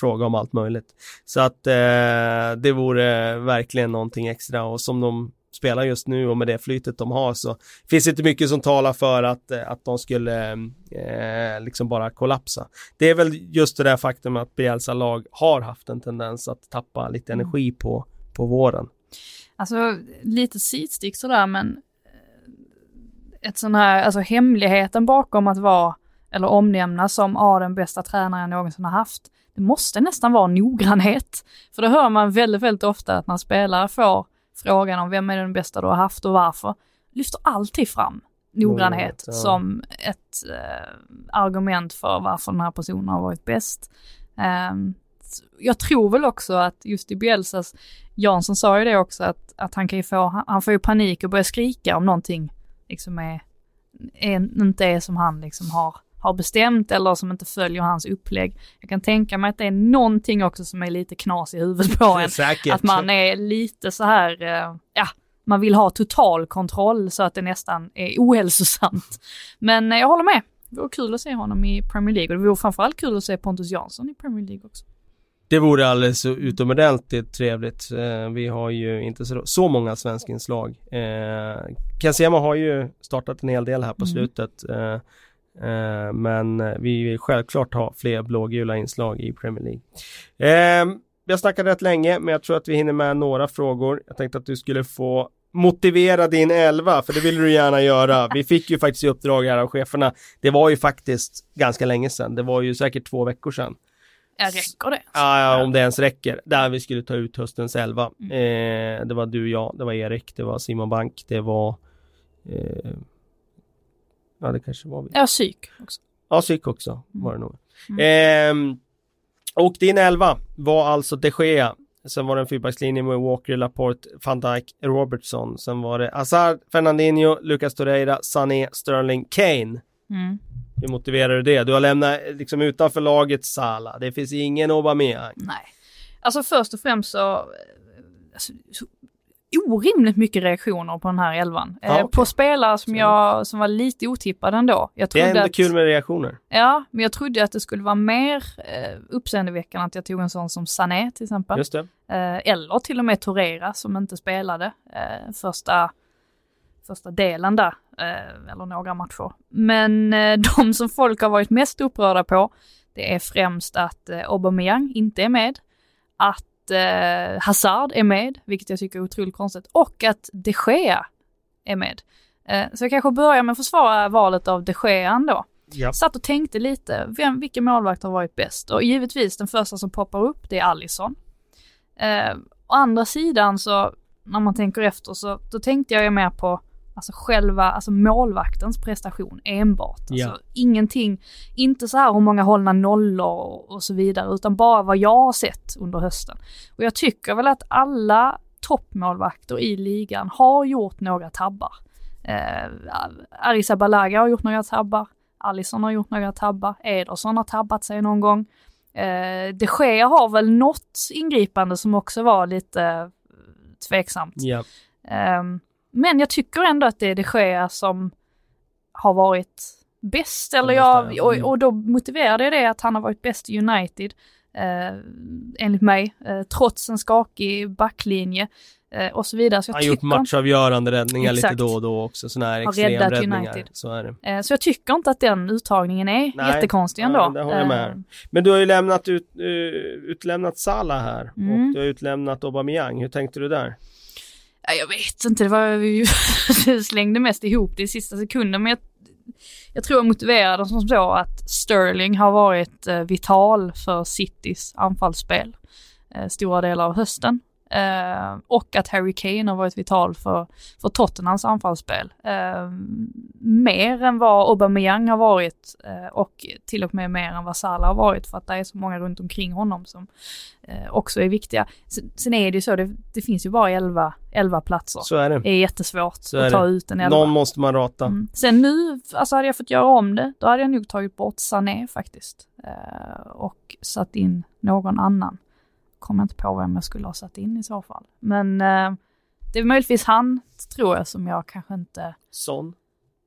fråga om allt möjligt. Så att eh, det vore verkligen någonting extra och som de spelar just nu och med det flytet de har så finns det inte mycket som talar för att, eh, att de skulle eh, liksom bara kollapsa. Det är väl just det där faktum att Bielsa lag har haft en tendens att tappa lite mm. energi på, på våren. Alltså lite sidstick sådär men eh, ett sån här, alltså hemligheten bakom att vara eller omnämnas som ah, den bästa tränaren jag någonsin har haft. Det måste nästan vara noggrannhet. För det hör man väldigt, väldigt ofta att när spelare får frågan om vem är den bästa du har haft och varför, lyfter alltid fram noggrannhet ja. som ett eh, argument för varför den här personen har varit bäst. Um, jag tror väl också att just i Bielsas, Jansson sa ju det också att, att han kan ju få, han, han får ju panik och börja skrika om någonting liksom är, är, inte är som han liksom har, har bestämt eller som inte följer hans upplägg. Jag kan tänka mig att det är någonting också som är lite knas i huvudet på en. *laughs* Säkert. Att man är lite så här, eh, ja, man vill ha total kontroll så att det nästan är ohälsosamt. Men eh, jag håller med. Det vore kul att se honom i Premier League och det vore framförallt kul att se Pontus Jansson i Premier League också. Det vore alldeles utomordentligt trevligt. Eh, vi har ju inte så, så många svenska inslag. Eh, Kansema har ju startat en hel del här på Mm. slutet. Eh, men vi vill självklart ha fler blågula inslag i Premier League. Eh, vi har snackat rätt länge, men jag tror att vi hinner med några frågor. Jag tänkte att du skulle få motivera din elva, för det vill du gärna göra. *laughs* Vi fick ju faktiskt i uppdrag här av cheferna. Det var ju faktiskt ganska länge sedan. Det var ju säkert två veckor sedan. Räcker det? Ja, ja, om det ens räcker. Där vi skulle ta ut höstens elva. Mm. Eh, det var du, jag, det var Erik, det var Simon Bank, det var... Eh, ja, det kanske var vi. Ja, psyk också. Ja, psyk också var det nog. Mm. Eh, och din elva var alltså de Gea. Sen var det en fyrbackslinje med Walker, Laporte, van Dijk, Robertson. Sen var det Hazard, Fernandinho, Lucas Torreira, Sané, Sterling, Kane. Mm. Hur motiverar du det? Du har lämnat liksom utanför laget Sala. Det finns ingen Aubameyang. Nej. Alltså först och främst så, alltså, så orimligt mycket reaktioner på den här elvan. Eh, okej. På spelare som jag, som var lite otippade ändå. Jag Det är trodde ändå att, kul med reaktioner. Ja, men jag trodde att det skulle vara mer eh, uppseendeväckande att jag tog en sån som Sané till exempel. Just det. Eh, eller till och med Torreira som inte spelade eh, första, första delen där, eh, eller några matcher. Men eh, *laughs* de som folk har varit mest upprörda på, det är främst att eh, Aubameyang inte är med, att eh, Hazard är med, vilket jag tycker är otroligt konstigt, och att de Gea är med. Eh, så jag kanske börjar med att försvara valet av de Gea ändå. Ja. Satt och tänkte lite, vem, vilken målvakt har varit bäst? Och givetvis den första som poppar upp, det är Alisson. Eh, å andra sidan så, när man tänker efter så, då tänkte jag ju mer på alltså själva, alltså målvaktens prestation enbart. Alltså Ja. ingenting, inte så här hur många hållna nollor och, så vidare, utan bara vad jag har sett under hösten. Och jag tycker väl att alla toppmålvakter i ligan har gjort några tabbar. Eh, Arisa Balaga har gjort några tabbar, Alisson har gjort några tabbar, Ederson har tabbat sig någon gång. Eh, de Gea har väl något ingripande som också var lite eh, tveksamt. Ja. Ehm, men jag tycker ändå att det är de Gea som har varit bäst. Eller jag, ja. och, Mm. och då motiverade jag det att han har varit bäst i United. Eh, enligt mig, eh, trots en skakig backlinje eh, och så vidare. Så jag Han har gjort matchavgörande räddningar lite Exakt. då och då också. Sådana här extremräddningar. Så är det. Eh, Så jag tycker inte att den uttagningen är Nej, jättekonstig ja, ändå. det håller jag med. Eh, Men du har ju lämnat ut, uh, utlämnat Salah här Mm. och du har utlämnat Aubameyang. Hur tänkte du där? Jag vet inte, det var ju, *laughs* slängde mest ihop det i sista sekunden, men jag, jag tror jag motiverade som så att Sterling har varit eh, vital för Citys anfallsspel eh, stora delar av hösten. Eh, och att Harry Kane har varit vital för, för Tottenhams anfallsspel. Eh, mer än vad Aubameyang har varit eh, och till och med mer än vad Salah har varit för att det är så många runt omkring honom som också är viktiga. Sen, sen är det ju så, det, det finns ju bara 11, 11 platser. Så är det. Det är jättesvårt Så att ta det. ut en 11. Någon måste man rata. Mm. Sen nu, alltså hade jag fått göra om det, då hade jag nog tagit bort Sané faktiskt. Och satt in någon annan. Kommer inte på vem jag skulle ha satt in i så fall. Men eh, det är möjligtvis han, tror jag, som jag kanske inte... Son.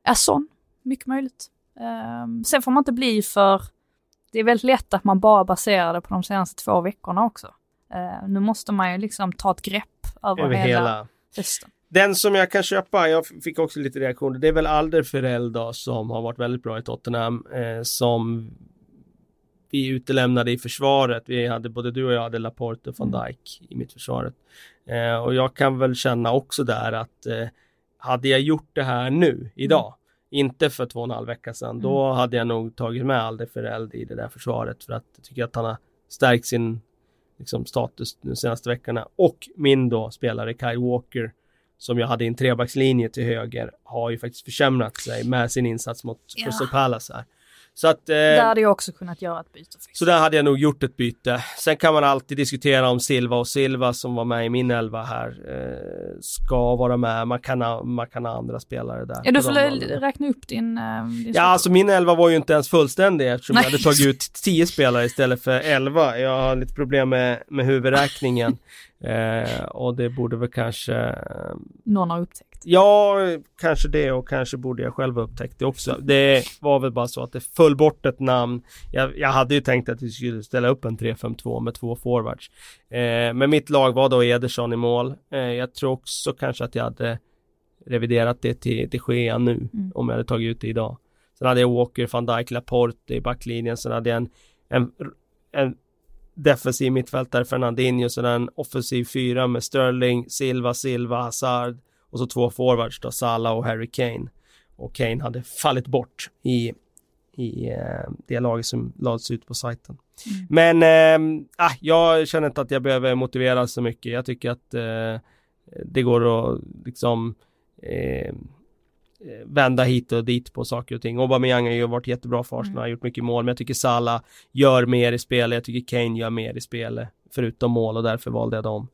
är sån, mycket möjligt. Eh, sen får man inte bli för... Det är väldigt lätt att man bara baserar det på de senaste två veckorna också. Eh, nu måste man ju liksom ta ett grepp över, Över hela, hela. hösten. Den som jag kan köpa, jag fick också lite reaktioner, det är väl Alder då som har varit väldigt bra i Tottenham. Eh, som vi utelämnade i försvaret. Vi hade både du och jag hade Laporte och van Mm. Dijk i mittförsvaret. Eh, och jag kan väl känna också där att eh, hade jag gjort det här nu, idag, inte för två och en halv vecka sedan. Då hade jag nog tagit med Alde Fereld i det där försvaret för att jag tycker att han har stärkt sin liksom, status de senaste veckorna. Och min då spelare Kyle Walker som jag hade i en trebackslinje till höger har ju faktiskt försämrat sig med sin insats mot Ja. Crystal Palace här. Så att eh, Där hade jag också kunnat göra ett byte. Faktiskt. så där hade jag nog gjort ett byte. Sen kan man alltid diskutera om Silva och Silva som var med i min elva här eh, ska vara med. Man kan ha, man kan ha andra spelare där. Ja, du får räkna upp din... eh, din Ja, alltså min elva var ju inte ens fullständig eftersom Nej. jag hade tagit ut 10 spelare istället för 11. Jag har lite problem med, med huvudräkningen. *laughs* eh, och det borde väl kanske eh, Någon har upptäckt. Ja, kanske det och kanske borde jag själv upptäckt det också. Det var väl bara så att det föll bort ett namn. Jag, jag hade ju tänkt att vi skulle ställa upp en 3-5-2 med två forwards. Eh, men mitt lag var då Ederson i mål. Eh, jag tror också kanske att jag hade reviderat det till, till Gea nu Mm. om jag hade tagit ut det idag. Sen hade jag Walker, van Dijk, Laporte i backlinjen. Sen hade jag en, en, en defensiv mittfältare Fernandinho. Sen en offensiv fyra med Sterling, Silva, Silva, Hazard och så två forwards då, Salah och Harry Kane. Och Kane hade fallit bort i, i eh, det laget som lades ut på sajten. Mm. Men ah, jag känner inte att jag behöver motivera så mycket. Jag tycker att eh, det går att liksom eh, vända hit och dit på saker och ting. Aubameyang har ju varit jättebra för Arsenal, har gjort mycket mål, men jag tycker Salah gör mer i spelet. Jag tycker Kane gör mer i spelet, förutom mål och därför valde jag dem.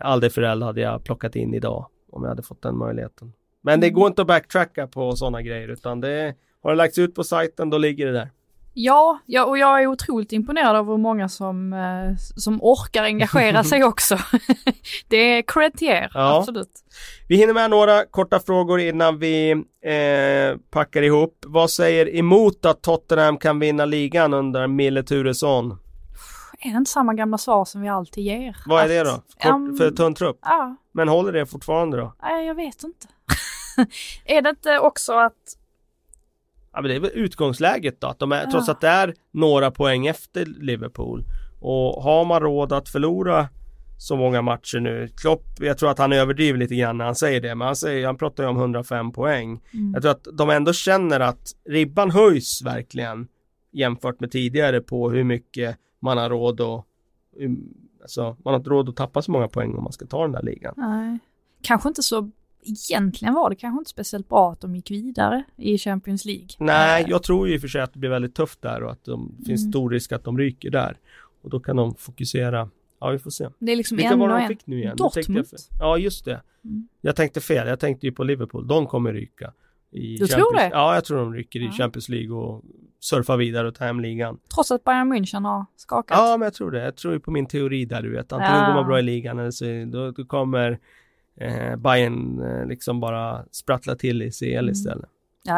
Alderfereld hade jag plockat in idag om jag hade fått den möjligheten. Men det Mm. går inte att backtracka på sådana grejer utan det har det lagts ut på sajten, då ligger det där. Ja, ja, och jag är otroligt imponerad av hur många som, eh, som orkar engagera sig *laughs* också. *laughs* det är cred till er, Ja. absolut. Vi hinner med några korta frågor innan vi eh, packar ihop. Vad säger emot att Tottenham kan vinna ligan under Mille Turesson? Är det inte samma gamla svar som vi alltid ger? Vad är det då? Kort, Um, för tunn trupp? Ja, Men håller det fortfarande då? nej, jag vet inte. *laughs* är det inte också att Ja men det är väl utgångsläget då, att de är, Ja. trots att det är några poäng efter Liverpool. Och har man råd att förlora så många matcher nu. Klopp, jag tror att han överdriver lite grann när han säger det, men han, säger, han pratar ju om 105 poäng. Mm. Jag tror att de ändå känner att ribban höjs verkligen jämfört med tidigare på hur mycket man har råd att um, Alltså man har inte råd att tappa så många poäng om man ska ta den där ligan. Nej. Kanske inte så, egentligen var det kanske inte speciellt bra att de gick vidare i Champions League. Nej, Eh, jag tror ju i och för sig att det blir väldigt tufft där och att det finns Mm. stor risk att de ryker där. Och då kan de fokusera. Ja, vi får se. Det är liksom Vilka en var de fick nu igen? Dortmund. Jag ja, just det. Mm. Jag tänkte fel. Jag tänkte ju på Liverpool. De kommer ryka. I Du tror Champions- det? Ja, jag tror de ryker i Ja. Champions League och surfar vidare och tar hem ligan. Trots att Bayern München har skakat. Ja, men jag tror det. Jag tror på min teori där, du vet. Antingen Ja. går man bra i ligan eller så då, då kommer eh, Bayern eh, liksom bara sprattla till i CL Mm. istället.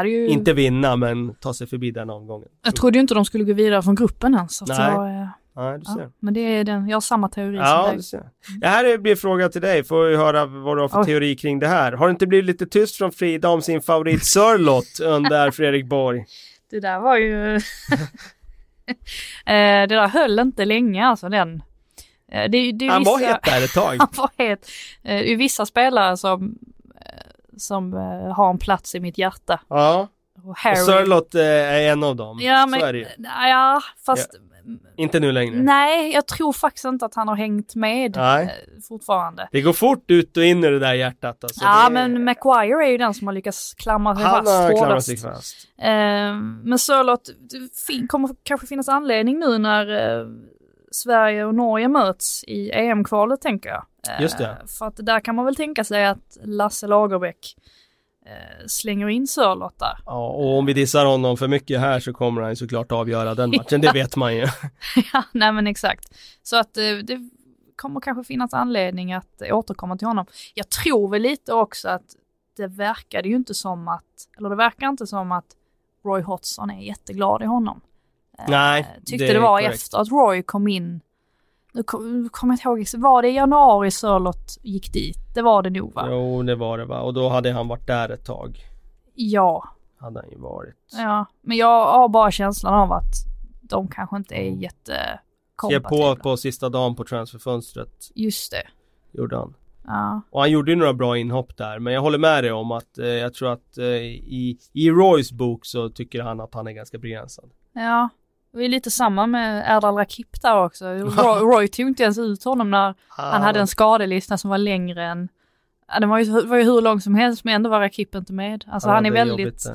Ju... Inte vinna, men ta sig förbi den omgången. Jag trodde ju inte de skulle gå vidare från gruppen ens. Så att Nej. jag, eh, Nej, du ser. ja. Men det är den, jag har samma teori Ja, som du dig. ser. Det här blir en fråga till dig. Får vi höra vad du har för Oj. teori kring det här. Har det inte blivit lite tyst från Frida om sin favorit Sörlott *laughs* under Fredrik Borg? Det där var ju... *laughs* Eh, det där höll inte länge alltså den. Eh, Det, det är Han var vissa- het där ett tag. *laughs* Han var het. Eh, Det är vissa spelare som, som har en plats i mitt hjärta. Ja, Och och Harry. Sörlott eh, är en av dem. Ja, men, det ja, fast Inte nu längre. nej, jag tror faktiskt inte att han har hängt med Nej. eh, fortfarande. Det går fort ut och in i det där hjärtat. Alltså. ja, det... men Maguire är ju den som har lyckats klamra sig Han fast har klamrat sig fast. Eh, men Sörlott, det kommer kanske finnas anledning nu när eh, Sverige och Norge möts i EM-kvalet tänker jag. Eh, Just det. För att där kan man väl tänka sig att Lasse Lagerbäck eh, slänger in Sörlott där. Ja, och om vi dissar honom för mycket här så kommer han såklart avgöra den *laughs* matchen. Det vet man ju. ja, nej men exakt. Så att eh, det kommer kanske finnas anledning att eh, återkomma till honom. Jag tror väl lite också att det verkade ju inte som att, eller det verkar inte som att Roy Hodgson är jätteglad i honom. Eh, Nej, Tyckte det det, var korrekt. efter att Roy kom in. Nu kom- nu kommer jag inte ihåg, var det i januari Sörlott gick dit? Det var det nog va? Jo, det var det va. Och då hade han varit där ett tag. Ja, Hade han ju varit. ja. Men jag har bara känslan av att de kanske inte är jätte Skrev på kompatibla. på sista dagen på transferfönstret. Just det. Gjorde han. Ja. Och han gjorde ju några bra inhopp där, men jag håller med dig om att eh, jag tror att eh, i, i Roys bok så tycker han att han är ganska begränsad. Ja, det är lite samma med Erdal Rakip där också. *laughs* Roy, Roy tog inte ens ut honom när han hade en skadelista som var längre än Ja, den var ju, var ju hur lång som helst men ändå var Rakip inte med. Alltså Ja, han är det väldigt, jobbigt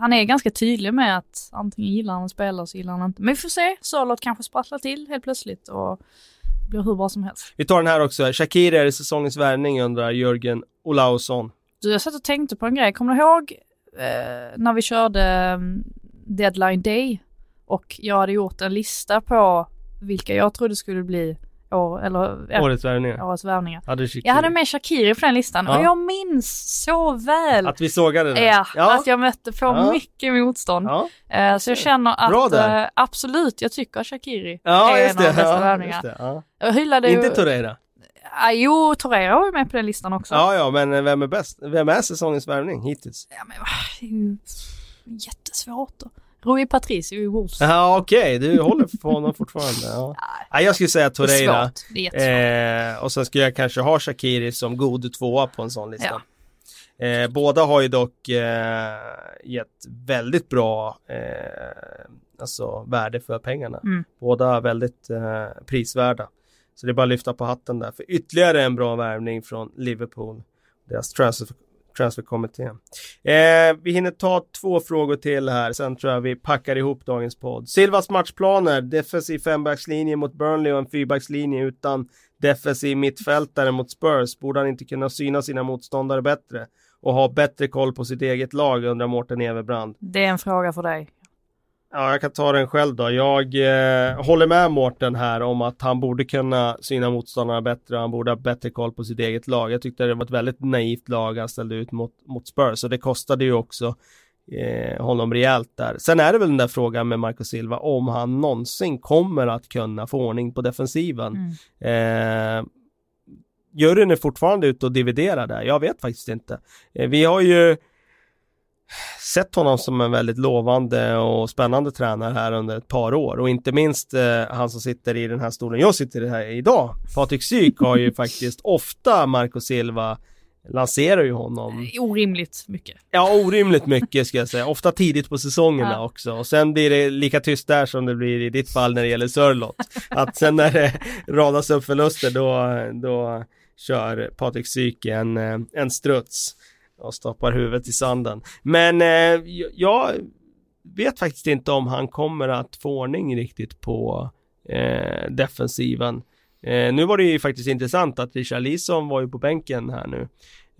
han är ganska tydlig med att antingen gillar han att spela så gillar han inte. Men vi får se, Sörlott kanske sprattlar till helt plötsligt och blir hur bra som helst. Vi tar den här också. Shakiri är i säsongens värvning undrar Jörgen Olausson. Du, jag satt och tänkte på en grej, kommer du ihåg eh, när vi körde mm, deadline day och jag hade gjort en lista på vilka jag trodde skulle bli år, eller, Årets värvningar. årets värvningar. Hade. Jag hade med Shakiri på den listan Ja. och jag minns så väl Att vi sågade det. ja, ja. att jag mötte på Ja. mycket motstånd. Eh, så jag känner att eh, absolut, jag tycker att Shakiri Ja, är en av de bästa värvningarna. Jag hyllade Inte ju... Torreira. Ah, jo, Torreira var ju med på den listan också. Ja, ja, men vem är bäst? Vem är säsongens värvning hittills? Ja, men det är ju jättesvårt då. Rui Patricio i Wolves. Ja, okej, du håller på honom fortfarande. Ja. *laughs* Ja, jag skulle säga Det är Torreira. svårt. Det är. Eh, och sen skulle jag kanske ha Shakiri som god tvåa på en sån lista. Eh, båda har ju dock eh, gett väldigt bra eh, alltså värde för pengarna. Mm. Båda väldigt eh, prisvärda. Så det är bara att lyfta på hatten där för ytterligare en bra värvning från Liverpool. Deras transfer, transferkommittén. Eh, vi hinner ta två frågor till här, sen tror jag vi packar ihop dagens podd. Silvas matchplaner, defensiv fembackslinje mot Burnley och en fyrbackslinje utan defensiv mittfältare mot Spurs. Borde han inte kunna syna sina motståndare bättre? Och ha bättre koll på sitt eget lag, undrar Mårten Everbrand. Det är en fråga för dig. Ja, jag kan ta den själv då. Jag eh, håller med Mårten här om att han borde kunna syna motståndarna bättre. Han borde ha bättre koll på sitt eget lag. Jag tyckte det var ett väldigt naivt lag han ställde ut mot, mot Spurs och det kostade ju också eh, honom rejält där. Sen är det väl den där frågan med Marco Silva om han någonsin kommer att kunna få ordning på defensiven. Mm. Eh, juryn är fortfarande ute och dividerar där. Jag vet faktiskt inte. Eh, vi har ju sett honom som en väldigt lovande och spännande tränare här under ett par år och inte minst eh, han som sitter i den här stolen jag sitter i här idag. Patrik Syk har ju *laughs* faktiskt ofta Marco Silva lanserar ju honom Orimligt mycket. Ja, orimligt mycket ska jag säga. Ofta tidigt på säsongerna Ja. också. Och sen blir det lika tyst där som det blir i ditt fall när det gäller Sörlott. Att sen när det radas upp förluster då, då kör Patrik Syk en, eh, en struts och stoppar huvudet i sanden. Men eh, jag- vet faktiskt inte om han kommer att få ordning riktigt på eh, defensiven. Eh, nu var det ju faktiskt intressant att Richard Lisson var ju på bänken här nu.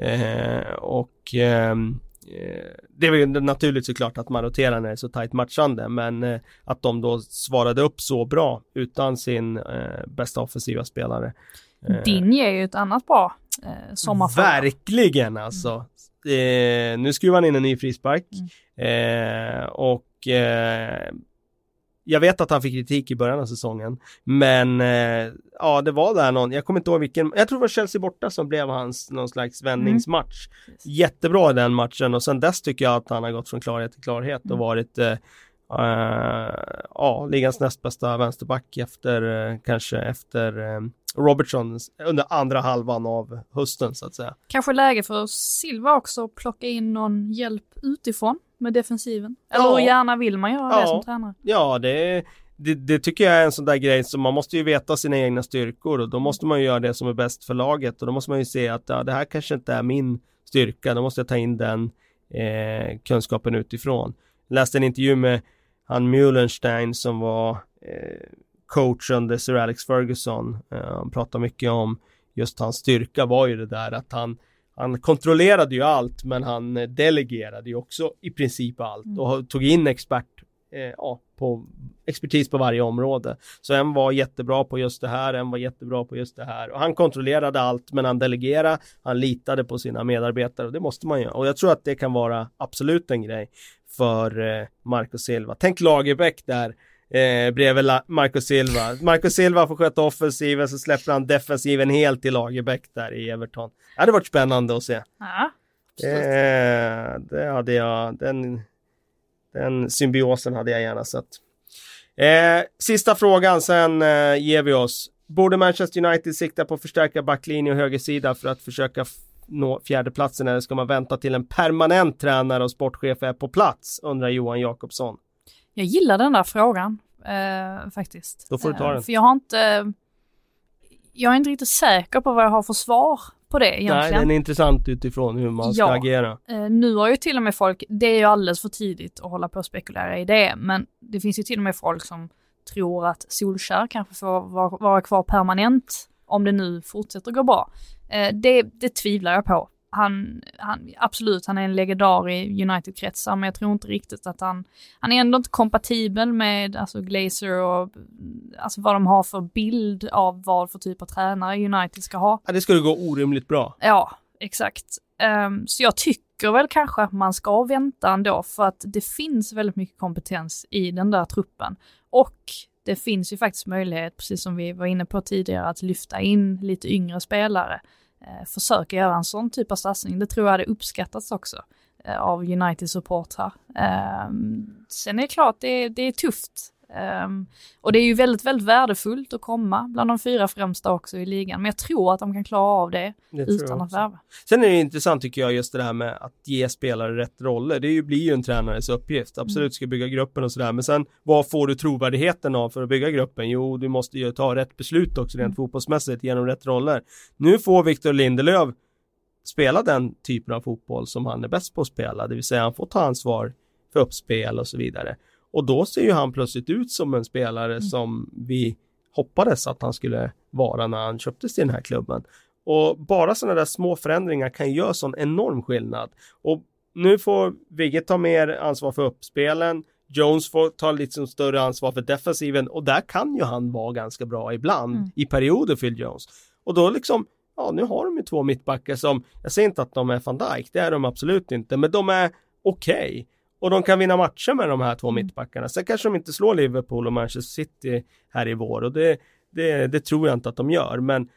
Eh, och ehm, eh, det är väl naturligt såklart att man roterar när det är så tajt matchande men eh, att de då svarade upp så bra utan sin bästa offensiva spelare. Din är ju ett annat bra sommarfråga. Verkligen alltså. Eh, nu skruvar han in en ny frispark. Eh, och eh, jag vet att han fick kritik i början av säsongen. Men eh, ja, det var där någon, jag kommer inte ihåg vilken, jag tror det var Chelsea borta som blev hans någon slags vändningsmatch. Jättebra i den matchen och sen dess tycker jag att han har gått från klarhet till klarhet och Mm. varit eh, eh, ja, ligans näst bästa vänsterback efter eh, kanske efter eh, Robertson under andra halvan av hösten så att säga. Kanske läge för Silva också att plocka in någon hjälp utifrån med defensiven. Eller Ja. hur gärna vill man göra Ja. det som tränare? Ja, det, det, det tycker jag är en sån där grej som man måste ju veta sina egna styrkor och då måste man ju göra det som är bäst för laget och då måste man ju se att ja, det här kanske inte är min styrka, då måste jag ta in den eh, kunskapen utifrån. Läste en intervju med han Muhlenstein som var eh, coach under Sir Alex Ferguson. Eh, han pratade mycket om just hans styrka var ju det där att han han kontrollerade ju allt men han eh, delegerade ju också i princip allt Mm. och tog in expert eh, ja, på expertis på varje område. Så en var jättebra på just det här, en var jättebra på just det här. Och han kontrollerade allt, men han delegerade, han litade på sina medarbetare och det måste man göra. Och jag tror att det kan vara absolut en grej för eh, Marco Silva. Tänk Lagerbäck där eh, bredvid Marco Silva. Marco Silva får sköta offensiven så släpper han defensiven helt till Lagerbäck där i Everton. Det hade varit spännande att se. Ja, Eh, det hade jag, den, den symbiosen hade jag gärna sett. Eh, sista frågan, sen eh, ger vi oss. Borde Manchester United sikta på att förstärka backlinje och högersida för att försöka nå fjärdeplatsen eller ska man vänta till en permanent tränare och sportchef är på plats? Undrar Johan Jakobsson. Jag gillar den där frågan eh, faktiskt. Då får du ta Eh, den. För jag har inte, jag är inte riktigt säker på vad jag har för svar på det egentligen. Nej, den är intressant utifrån hur man ska Ja. agera. Eh, nu har ju till och med folk, det är ju alldeles för tidigt att hålla på och spekulera i det, men det finns ju till och med folk som tror att Solskär kanske får vara, vara kvar permanent om det nu fortsätter gå bra. Eh, det, det tvivlar jag på. Han, han, absolut, han är en legendar i United-kretsar, men jag tror inte riktigt att han, han är ändå inte kompatibel med alltså Glazer och alltså vad de har för bild av vad för typ av tränare United ska ha. Ja, det skulle gå orimligt bra. Ja, exakt. Ehm, så jag tycker väl kanske att man ska vänta ändå för att det finns väldigt mycket kompetens i den där truppen. Och det finns ju faktiskt möjlighet, precis som vi var inne på tidigare, att lyfta in lite yngre spelare. Eh, försöka göra en sån typ av satsning. Det tror jag hade uppskattats också eh, av United-supportrar. Eh, sen är det klart, det, det är tufft. Ehm, och det är ju väldigt, väldigt värdefullt att komma bland de fyra främsta också i ligan. Men jag tror att de kan klara av det, Det utan att värva. Sen är det intressant tycker jag just det här med att ge spelare rätt roller. Det ju, blir ju en tränares uppgift. Absolut ska bygga gruppen och sådär. Men sen vad får du trovärdigheten av för att bygga gruppen? Jo, du måste ju ta rätt beslut också rent Mm. fotbollsmässigt genom rätt roller. Nu får Victor Lindelöf spela den typen av fotboll som han är bäst på att spela. Det vill säga han får ta ansvar för uppspel och så vidare. Och då ser ju han plötsligt ut som en spelare som vi hoppades att han skulle vara när han köptes till den här klubben. Och bara sådana där små förändringar kan göra sån enorm skillnad. Och nu får Vigge ta mer ansvar för uppspelen. Jones får ta lite som större ansvar för defensiven och där kan ju han vara ganska bra ibland Mm. i perioder Phil Jones. Och då liksom, ja nu har de ju två mittbackar som, jag säger inte att de är van Dijk, det är de absolut inte, men de är okej. Och de kan vinna matcher med de här två Mm. mittbackarna. Sen kanske de inte slår Liverpool och Manchester City här i vår och det, det, det tror jag inte att de gör. Men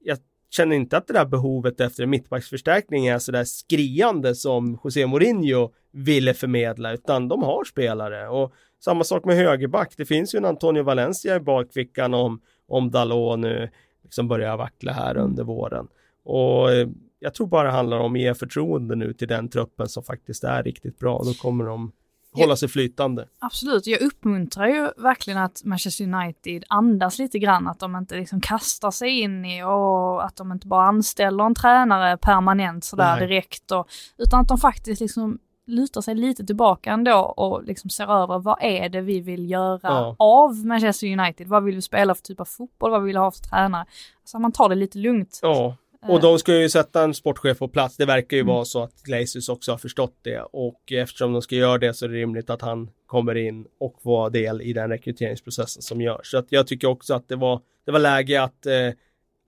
jag känner inte att det där behovet efter en mittbacksförstärkning är sådär skriande som José Mourinho ville förmedla, utan de har spelare. Och samma sak med högerback. Det finns ju en Antonio Valencia i bakfickan om, om Dalot nu liksom börjar vackla här under våren. Och eh, jag tror bara det handlar om att ge förtroende nu till den truppen som faktiskt är riktigt bra. Då kommer de hålla sig flytande. Absolut, jag uppmuntrar ju verkligen att Manchester United andas lite grann, att de inte liksom kastar sig in i och att de inte bara anställer en tränare permanent sådär Nej. direkt, och, utan att de faktiskt liksom lutar sig lite tillbaka ändå och liksom ser över vad är det vi vill göra Ja. av Manchester United, vad vill vi spela för typ av fotboll, vad vill vi ha för tränare. Så man tar det lite lugnt. Ja, och de ska ju sätta en sportchef på plats. Det verkar ju Mm. vara så att Glazers också har förstått det och eftersom de ska göra det så är det rimligt att han kommer in och får del i den rekryteringsprocessen som görs. Så att jag tycker också att det var, det var läge att, eh,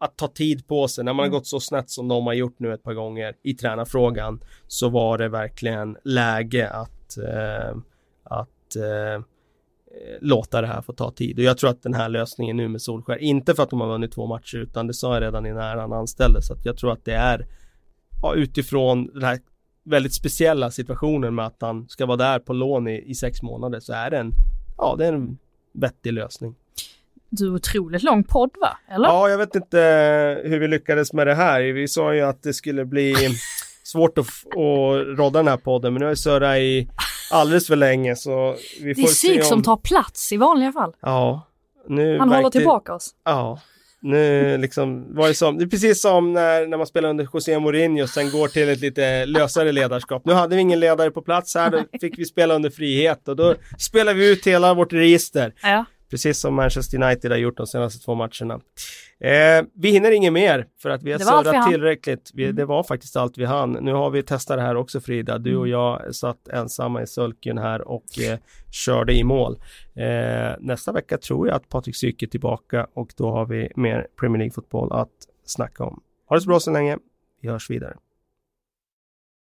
att ta tid på sig. När man Mm. har gått så snett som de har gjort nu ett par gånger i tränarfrågan så var det verkligen läge att, eh, att eh, eh, låta det här få ta tid. Och jag tror att den här lösningen nu med Solskär, inte för att de har vunnit två matcher, utan det sa jag redan i när han anställdes, så att jag tror att det är ja, utifrån den här väldigt speciella situationen med att han ska vara där på lån i, i sex månader, så är det en, ja, det är en vettig lösning. Du, otroligt lång podd va? Eller? Ja, jag vet inte hur vi lyckades med det här. Vi sa ju att det skulle bli *laughs* svårt att, att rodda den här podden, men nu har jag surrat i alldeles för länge, så vi det får är se Sig om... som tar plats i vanliga fall. Ja. Nu Han håller tillbaka oss. Ja, nu liksom var det som, det är precis som när, när man spelar under José Mourinho och sen går till ett lite lösare ledarskap. Nu hade vi ingen ledare på plats här, då fick vi spela under frihet och då spelar vi ut hela vårt register. Ja. Precis som Manchester United har gjort de senaste två matcherna. Eh, vi hinner inget mer för att vi har vi surrat hann. tillräckligt. Vi, Mm. Det var faktiskt allt vi hann. Nu har vi testat det här också Frida. Du och Mm. jag satt ensamma i sulken här och eh, körde i mål. Eh, nästa vecka tror jag att Patrik Syk är tillbaka och då har vi mer Premier League-fotboll att snacka om. Ha det så bra så länge. Vi hörs vidare.